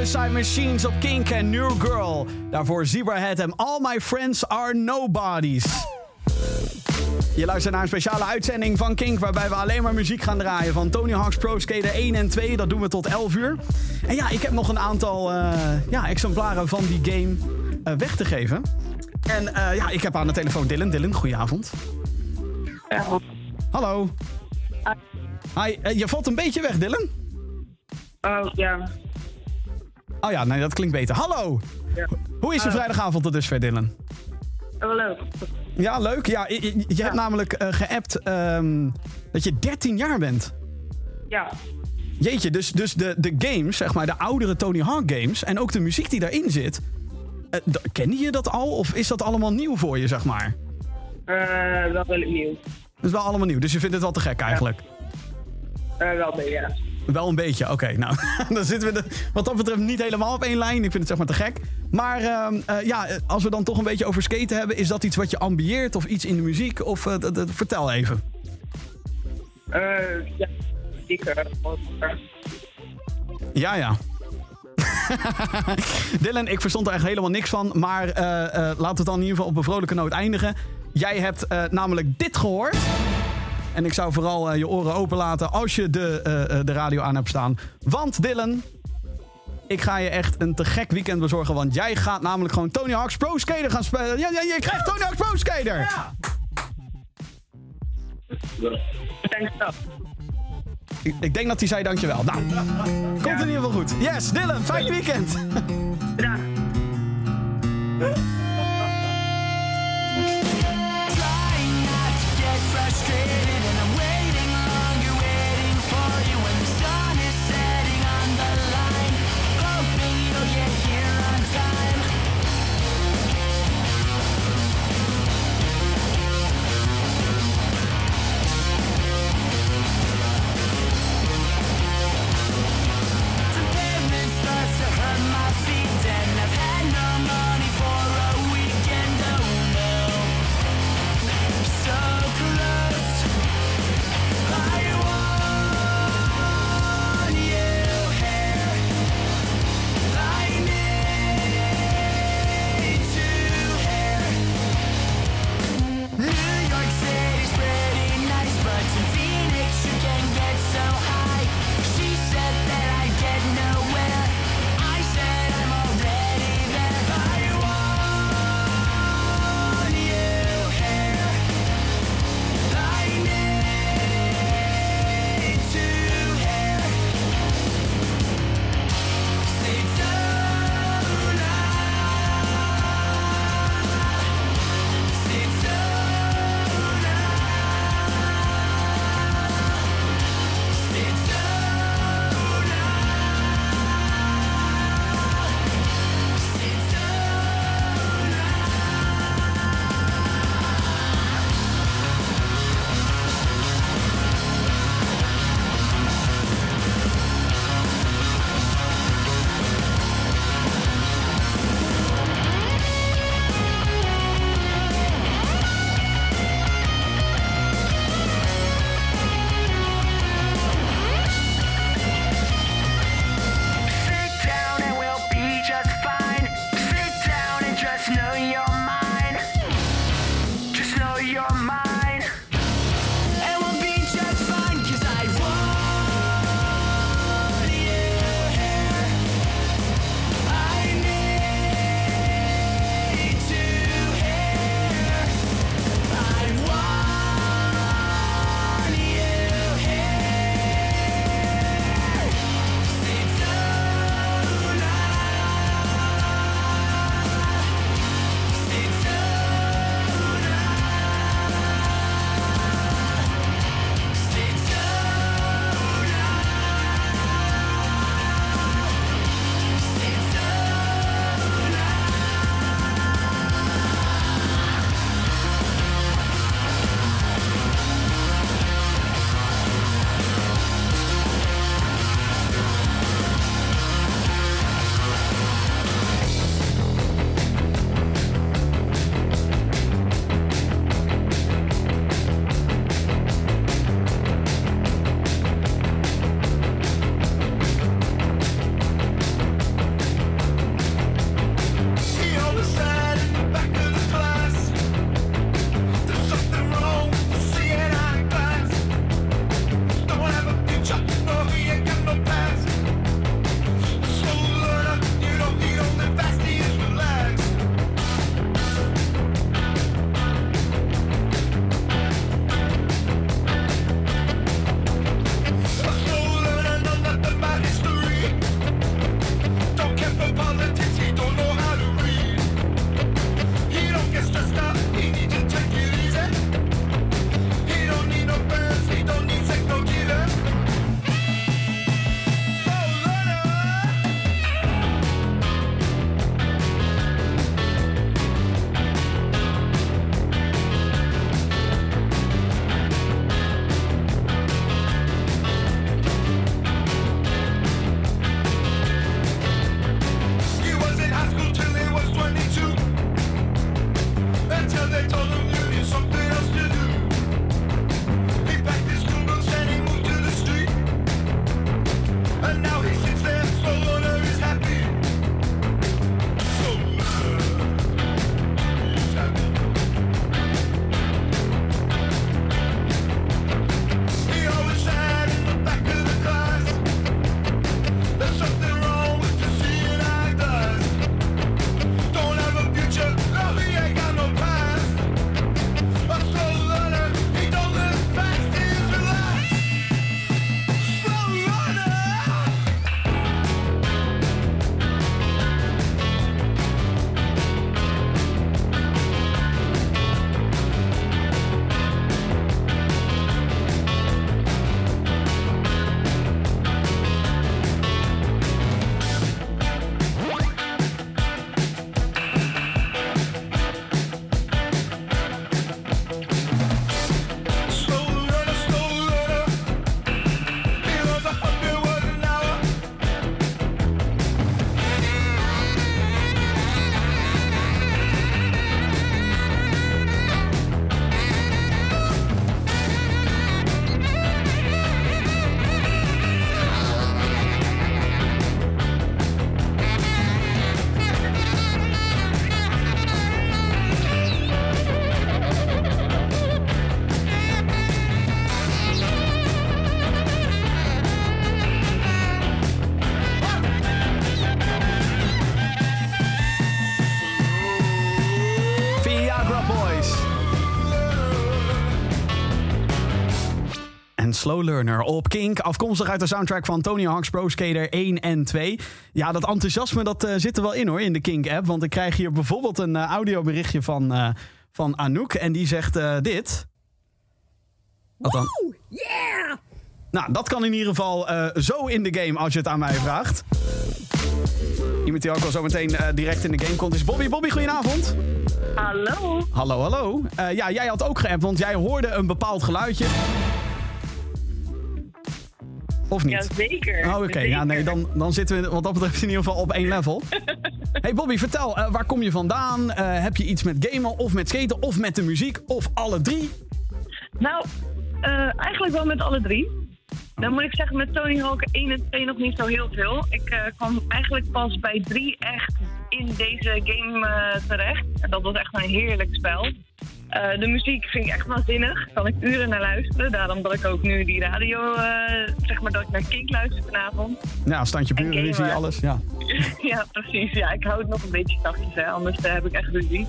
Suicide Machines op Kink en New Girl. Daarvoor Zebrahead en All My Friends Are Nobodies. Je luistert naar een speciale uitzending van Kink... waarbij we alleen maar muziek gaan draaien van Tony Hawk's Pro Skater 1 en 2. Dat doen we tot 11 uur. En ja, ik heb nog een aantal eh, ja, exemplaren van die game eh, weg te geven. En eh, ja, ik heb aan de telefoon Dylan. Dylan, goedenavond. Hallo. Hi, je valt een beetje weg, Dylan. Oh, ja. Oh ja, nee, dat klinkt beter. Hallo! Ja. Hoe is je vrijdagavond tot dusver, Dylan? Wel leuk. Ja, leuk. Ja, je, hebt namelijk eh, geappt ehm, dat je 13 jaar bent. Ja. Jeetje, dus, dus de, de games, zeg maar, de oudere Tony Hawk games... en ook de muziek die daarin zit... eh, kende je dat al of is dat allemaal nieuw voor je, zeg maar? Eh, wel redelijk nieuw. Dat is wel allemaal nieuw, dus je vindt het wel te gek eigenlijk? Eh, wel mee, ja. Wel een beetje, oké. nou, dan zitten we de- wat dat betreft niet helemaal op één lijn. Ik vind het zeg maar te gek. Maar ehm, eh, ja, als we dan toch een beetje over skaten hebben... is dat iets wat je ambieert of iets in de muziek? Of eh, vertel even. Eh, ja. Ik, Ja, ja. Dylan, ik verstond er echt helemaal niks van. Maar laten we het dan in ieder geval op een vrolijke noot eindigen. Jij hebt namelijk dit gehoord. En ik zou vooral eh, je oren open laten als je de, eh, eh, de radio aan hebt staan. Want Dylan, ik ga je echt een te gek weekend bezorgen. Want jij gaat namelijk gewoon Tony Hawk's Pro Skater gaan spelen. Ja, ja, je krijgt Tony Hawk's Pro Skater. Dankjewel. Ik, ik denk dat hij zei dankjewel. Nou, komt in ieder geval goed. Yes, Dylan, fijn weekend. Trying Slow Learner op Kink. Afkomstig uit de soundtrack van Tony Hawk's Pro Skater 1 en 2. Ja, dat enthousiasme dat, eh, zit er wel in hoor, in de Kink-app. Want ik krijg hier bijvoorbeeld een eh, audioberichtje van, eh, van Anouk. En die zegt eh, dit. Wat dan? Yeah! Nou, dat kan in ieder geval eh, zo in de game als je het aan mij vraagt. Iemand die ook al zo meteen direct in de game komt is Bobby. Bobby, goedenavond. Hallo. Hallo, hallo. Eh, ja, jij had ook geappt, want jij hoorde een bepaald geluidje. Of niet? Jazeker. Oh, oké. Ja, nee, dan, dan zitten we wat dat betreft in ieder geval op één level. hey Bobby, vertel, eh, waar kom je vandaan? Eh, heb je iets met gamen of met skaten of met de muziek of alle drie? Nou, eh, eigenlijk wel met alle drie. Dan moet ik zeggen, met Tony Hawk 1 en 2 nog niet zo heel veel. Ik kwam eigenlijk pas bij 3 echt in deze game terecht. En dat was echt een heerlijk spel. Eh, de muziek vind ik echt waanzinnig. Kan ik uren naar luisteren. Daarom dat ik ook nu die radio, eh, zeg maar dat ik naar Kink luister vanavond. Ja, standje En buren, gamen. alles. Ja. ja, precies. Ja, ik hou het nog een beetje zachtjes, hè. anders eh, heb ik echt ruzie.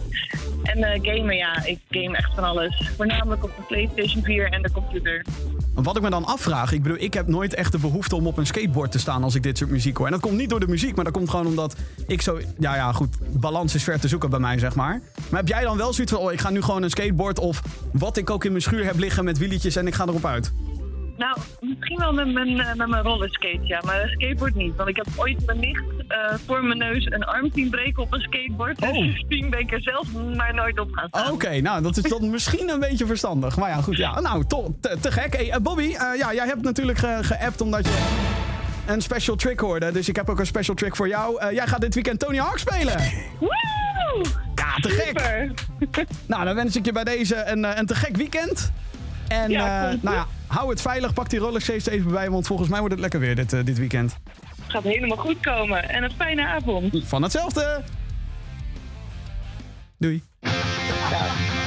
En gamen, ja, ik game echt van alles. Voornamelijk op de PlayStation 4 en de computer. Wat ik me dan afvraag, ik bedoel, ik heb nooit echt de behoefte om op een skateboard te staan als ik dit soort muziek hoor. En dat komt niet door de muziek, maar dat komt gewoon omdat ik zo, ja ja goed, balans is ver te zoeken bij mij zeg maar. Maar heb jij dan wel zoiets van, oh ik ga nu gewoon een skateboard of wat ik ook in mijn schuur heb liggen met wieletjes en ik ga erop uit? Nou, misschien wel met mijn, eh, met mijn rollerskate, ja. Maar een skateboard niet. Want ik heb ooit mijn nicht eh, voor mijn neus een arm zien breken op een skateboard. Dus sindsdien ben ik er zelf maar nooit op gaan staan. Oké, nou dat is dan misschien een beetje verstandig. Maar ja goed, ja, nou to- te, te gek. Hey, eh, Bobby, ja, jij hebt natuurlijk ge- geappt omdat je een special trick hoorde. Dus ik heb ook een special trick voor jou. Eh, jij gaat dit weekend Tony Hawk spelen. Woe! Ja, te gek. Nou, dan wens ik je bij deze een, eh, een te gek weekend. En Ja, eh, nou ja, hou het veilig. Pak die rollerskates er even bij, want volgens mij wordt het lekker weer dit, eh, dit weekend. Gaat helemaal goed komen. En een fijne avond. Van hetzelfde. Doei. Head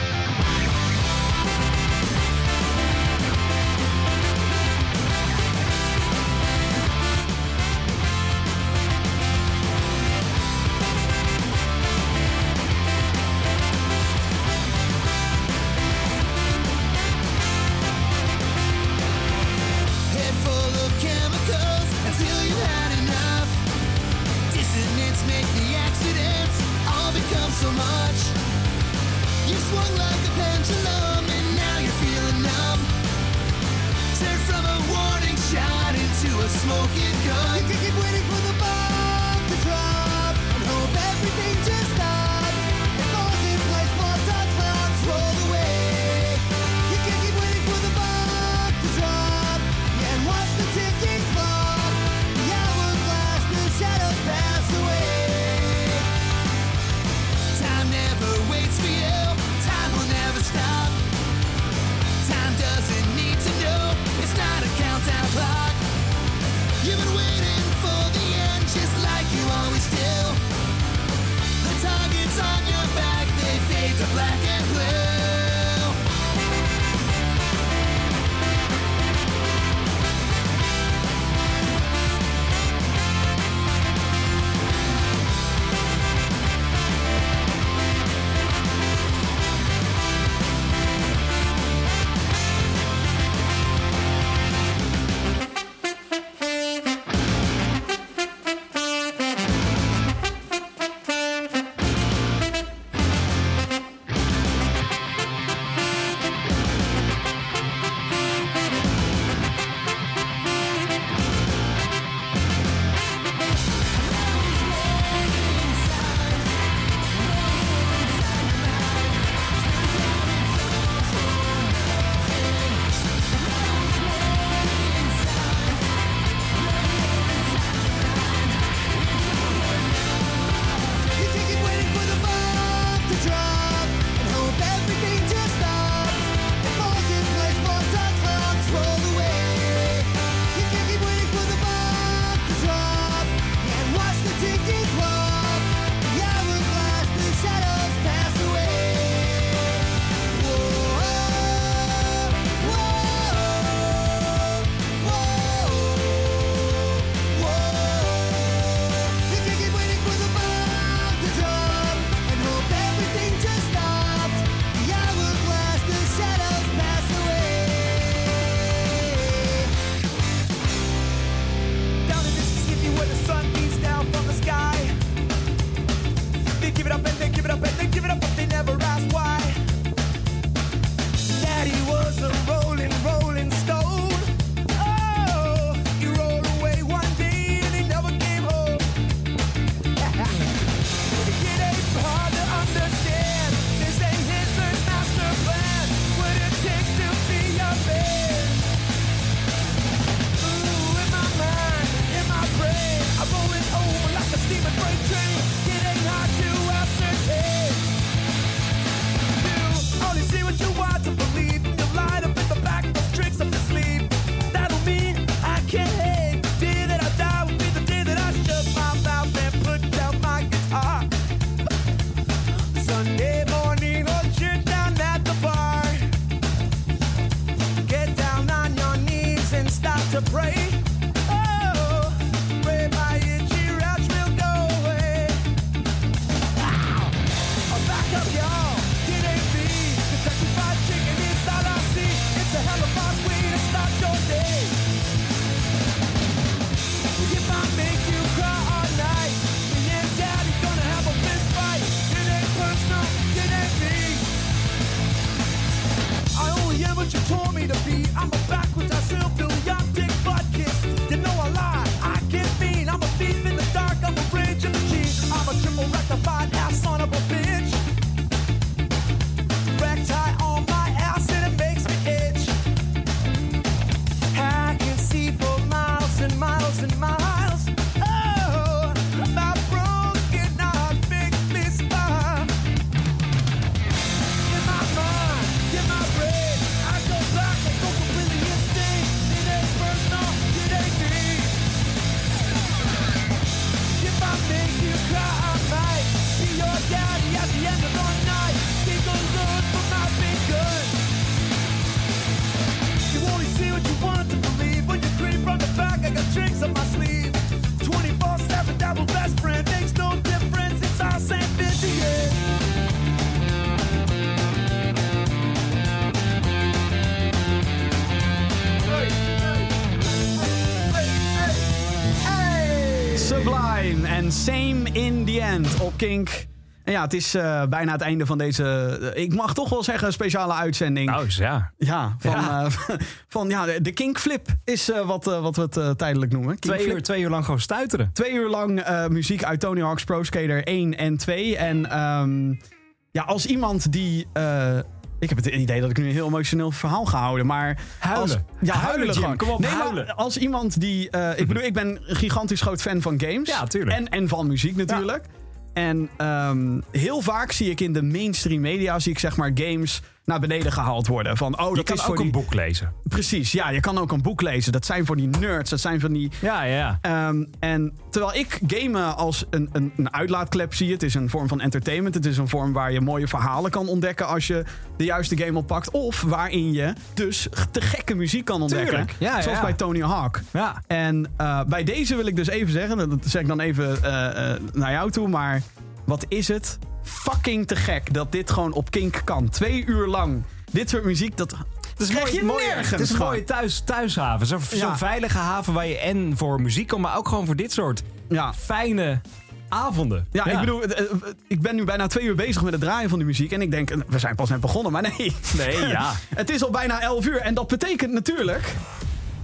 Kink. En ja, het is eh, bijna het einde van deze, eh, ik mag toch wel zeggen, speciale uitzending. Nou, ja. Ja, van, Ja. eh, van ja, de- de Kink Flip is wat, wat we het tijdelijk noemen. Kink Twee Flip. uur, twee uur lang gewoon stuiteren. Twee uur lang muziek uit Tony Hawk's Pro Skater 1 en 2. En ehm, ja, als iemand die... ik heb het idee dat ik nu een heel emotioneel verhaal ga houden, maar... Huilen. Als, ja, Huilen, huilen. Kom op, nee, maar huilen. als iemand die... ik bedoel, ik ben een gigantisch groot fan van games. Ja, tuurlijk. En, en van muziek natuurlijk. En ehm, heel vaak zie ik in de mainstream media, zie ik zeg maar games naar beneden gehaald worden. Van, oh, Je dat kan is ook die... een boek lezen. Precies, ja, je kan ook een boek lezen. Dat zijn voor die nerds, dat zijn van die... Ja, ja. Ehm, en terwijl ik gamen als een, een, een uitlaatklep zie, het is een vorm van entertainment. Het is een vorm waar je mooie verhalen kan ontdekken als je de juiste game oppakt. Of waarin je dus te gekke muziek kan ontdekken. Ja, zoals ja. bij Tony Hawk. Ja. En eh, bij deze wil ik dus even zeggen, dat zeg ik dan even eh, eh, naar jou toe, maar wat is het fucking te gek dat dit gewoon op Kink kan. Twee uur lang. Dit soort muziek, dat Het is, krijg mooi, je mooi- nergens het is een mooie thuis, thuishaven. Zo'n Ja. veilige haven waar je en voor muziek kan, maar ook gewoon voor dit soort Ja. fijne avonden. Ja, ik bedoel, eh, eh, ik ben nu bijna twee uur bezig met het draaien van die muziek. En ik denk, eh, we zijn pas net begonnen, maar nee. Nee, ja. het is al bijna 11 uur. En dat betekent natuurlijk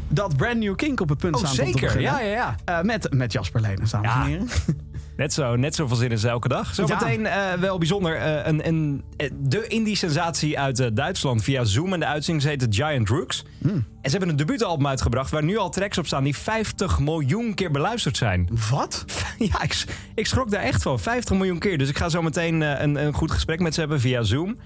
dat Brand New Kink op het punt Oh, staat om te beginnen. Ja, ja, ja. Met, met Jasper Lenens, dames en heren. Net zo, net zoveel zin is elke dag. Zometeen eh, wel bijzonder. eh, een, een, eh, de indie-sensatie uit Duitsland via Zoom. En de uitzending heet The Giant Rooks. Hmm. En ze hebben een debuutalbum uitgebracht... waar nu al tracks op staan die 50 miljoen keer beluisterd zijn. Wat? Ja, ik, ik schrok daar echt van. 50 miljoen keer. Dus ik ga zo meteen een, een goed gesprek met ze hebben via Zoom.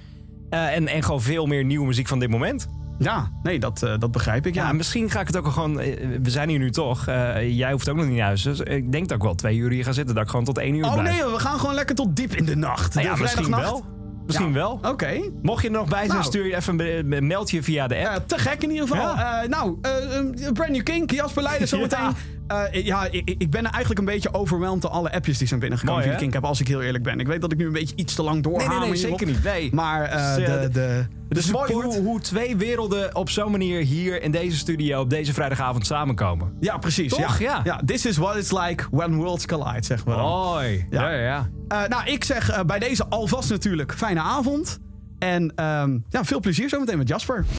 En, en gewoon veel meer nieuwe muziek van dit moment. Ja, nee, dat, eh, dat begrijp ik. Ja, Ja. misschien ga ik het ook wel gewoon... eh, we zijn hier nu toch. Eh, jij hoeft ook nog niet naar huis. Dus ik denk dat ik wel twee uur hier ga zitten. Dat ik gewoon tot één uur Oh blijf. nee, we gaan gewoon lekker tot diep in de nacht. Nou De ja, misschien wel. Misschien Ja. wel. Oké. Mocht je er nog bij zijn, Nou. stuur je even meld je via de app. Eh, te gek in ieder geval. Nou, eh, Brand New Kink, Jasper Leiden zometeen. Eh, ja, ik, ik ben eigenlijk een beetje overweldigd door alle appjes die zijn binnengekomen Mooi? Kink heb, als ik heel eerlijk ben. Ik weet dat ik nu een beetje iets te lang doorhamer Nee, nee, zeker niet. Nee. Maar eh, Dus, eh, de, de, Het is de mooi support- hoe, hoe twee werelden op zo'n manier hier in deze studio op deze vrijdagavond samenkomen. Ja, precies. Toch? Ja. Ja. This is what it's like when worlds collide, zeggen we dan. Mooi. Ja, ja, ja. Eh, nou, ik zeg eh, bij deze alvast natuurlijk fijne avond. En ehm, ja, veel plezier zometeen met Jasper.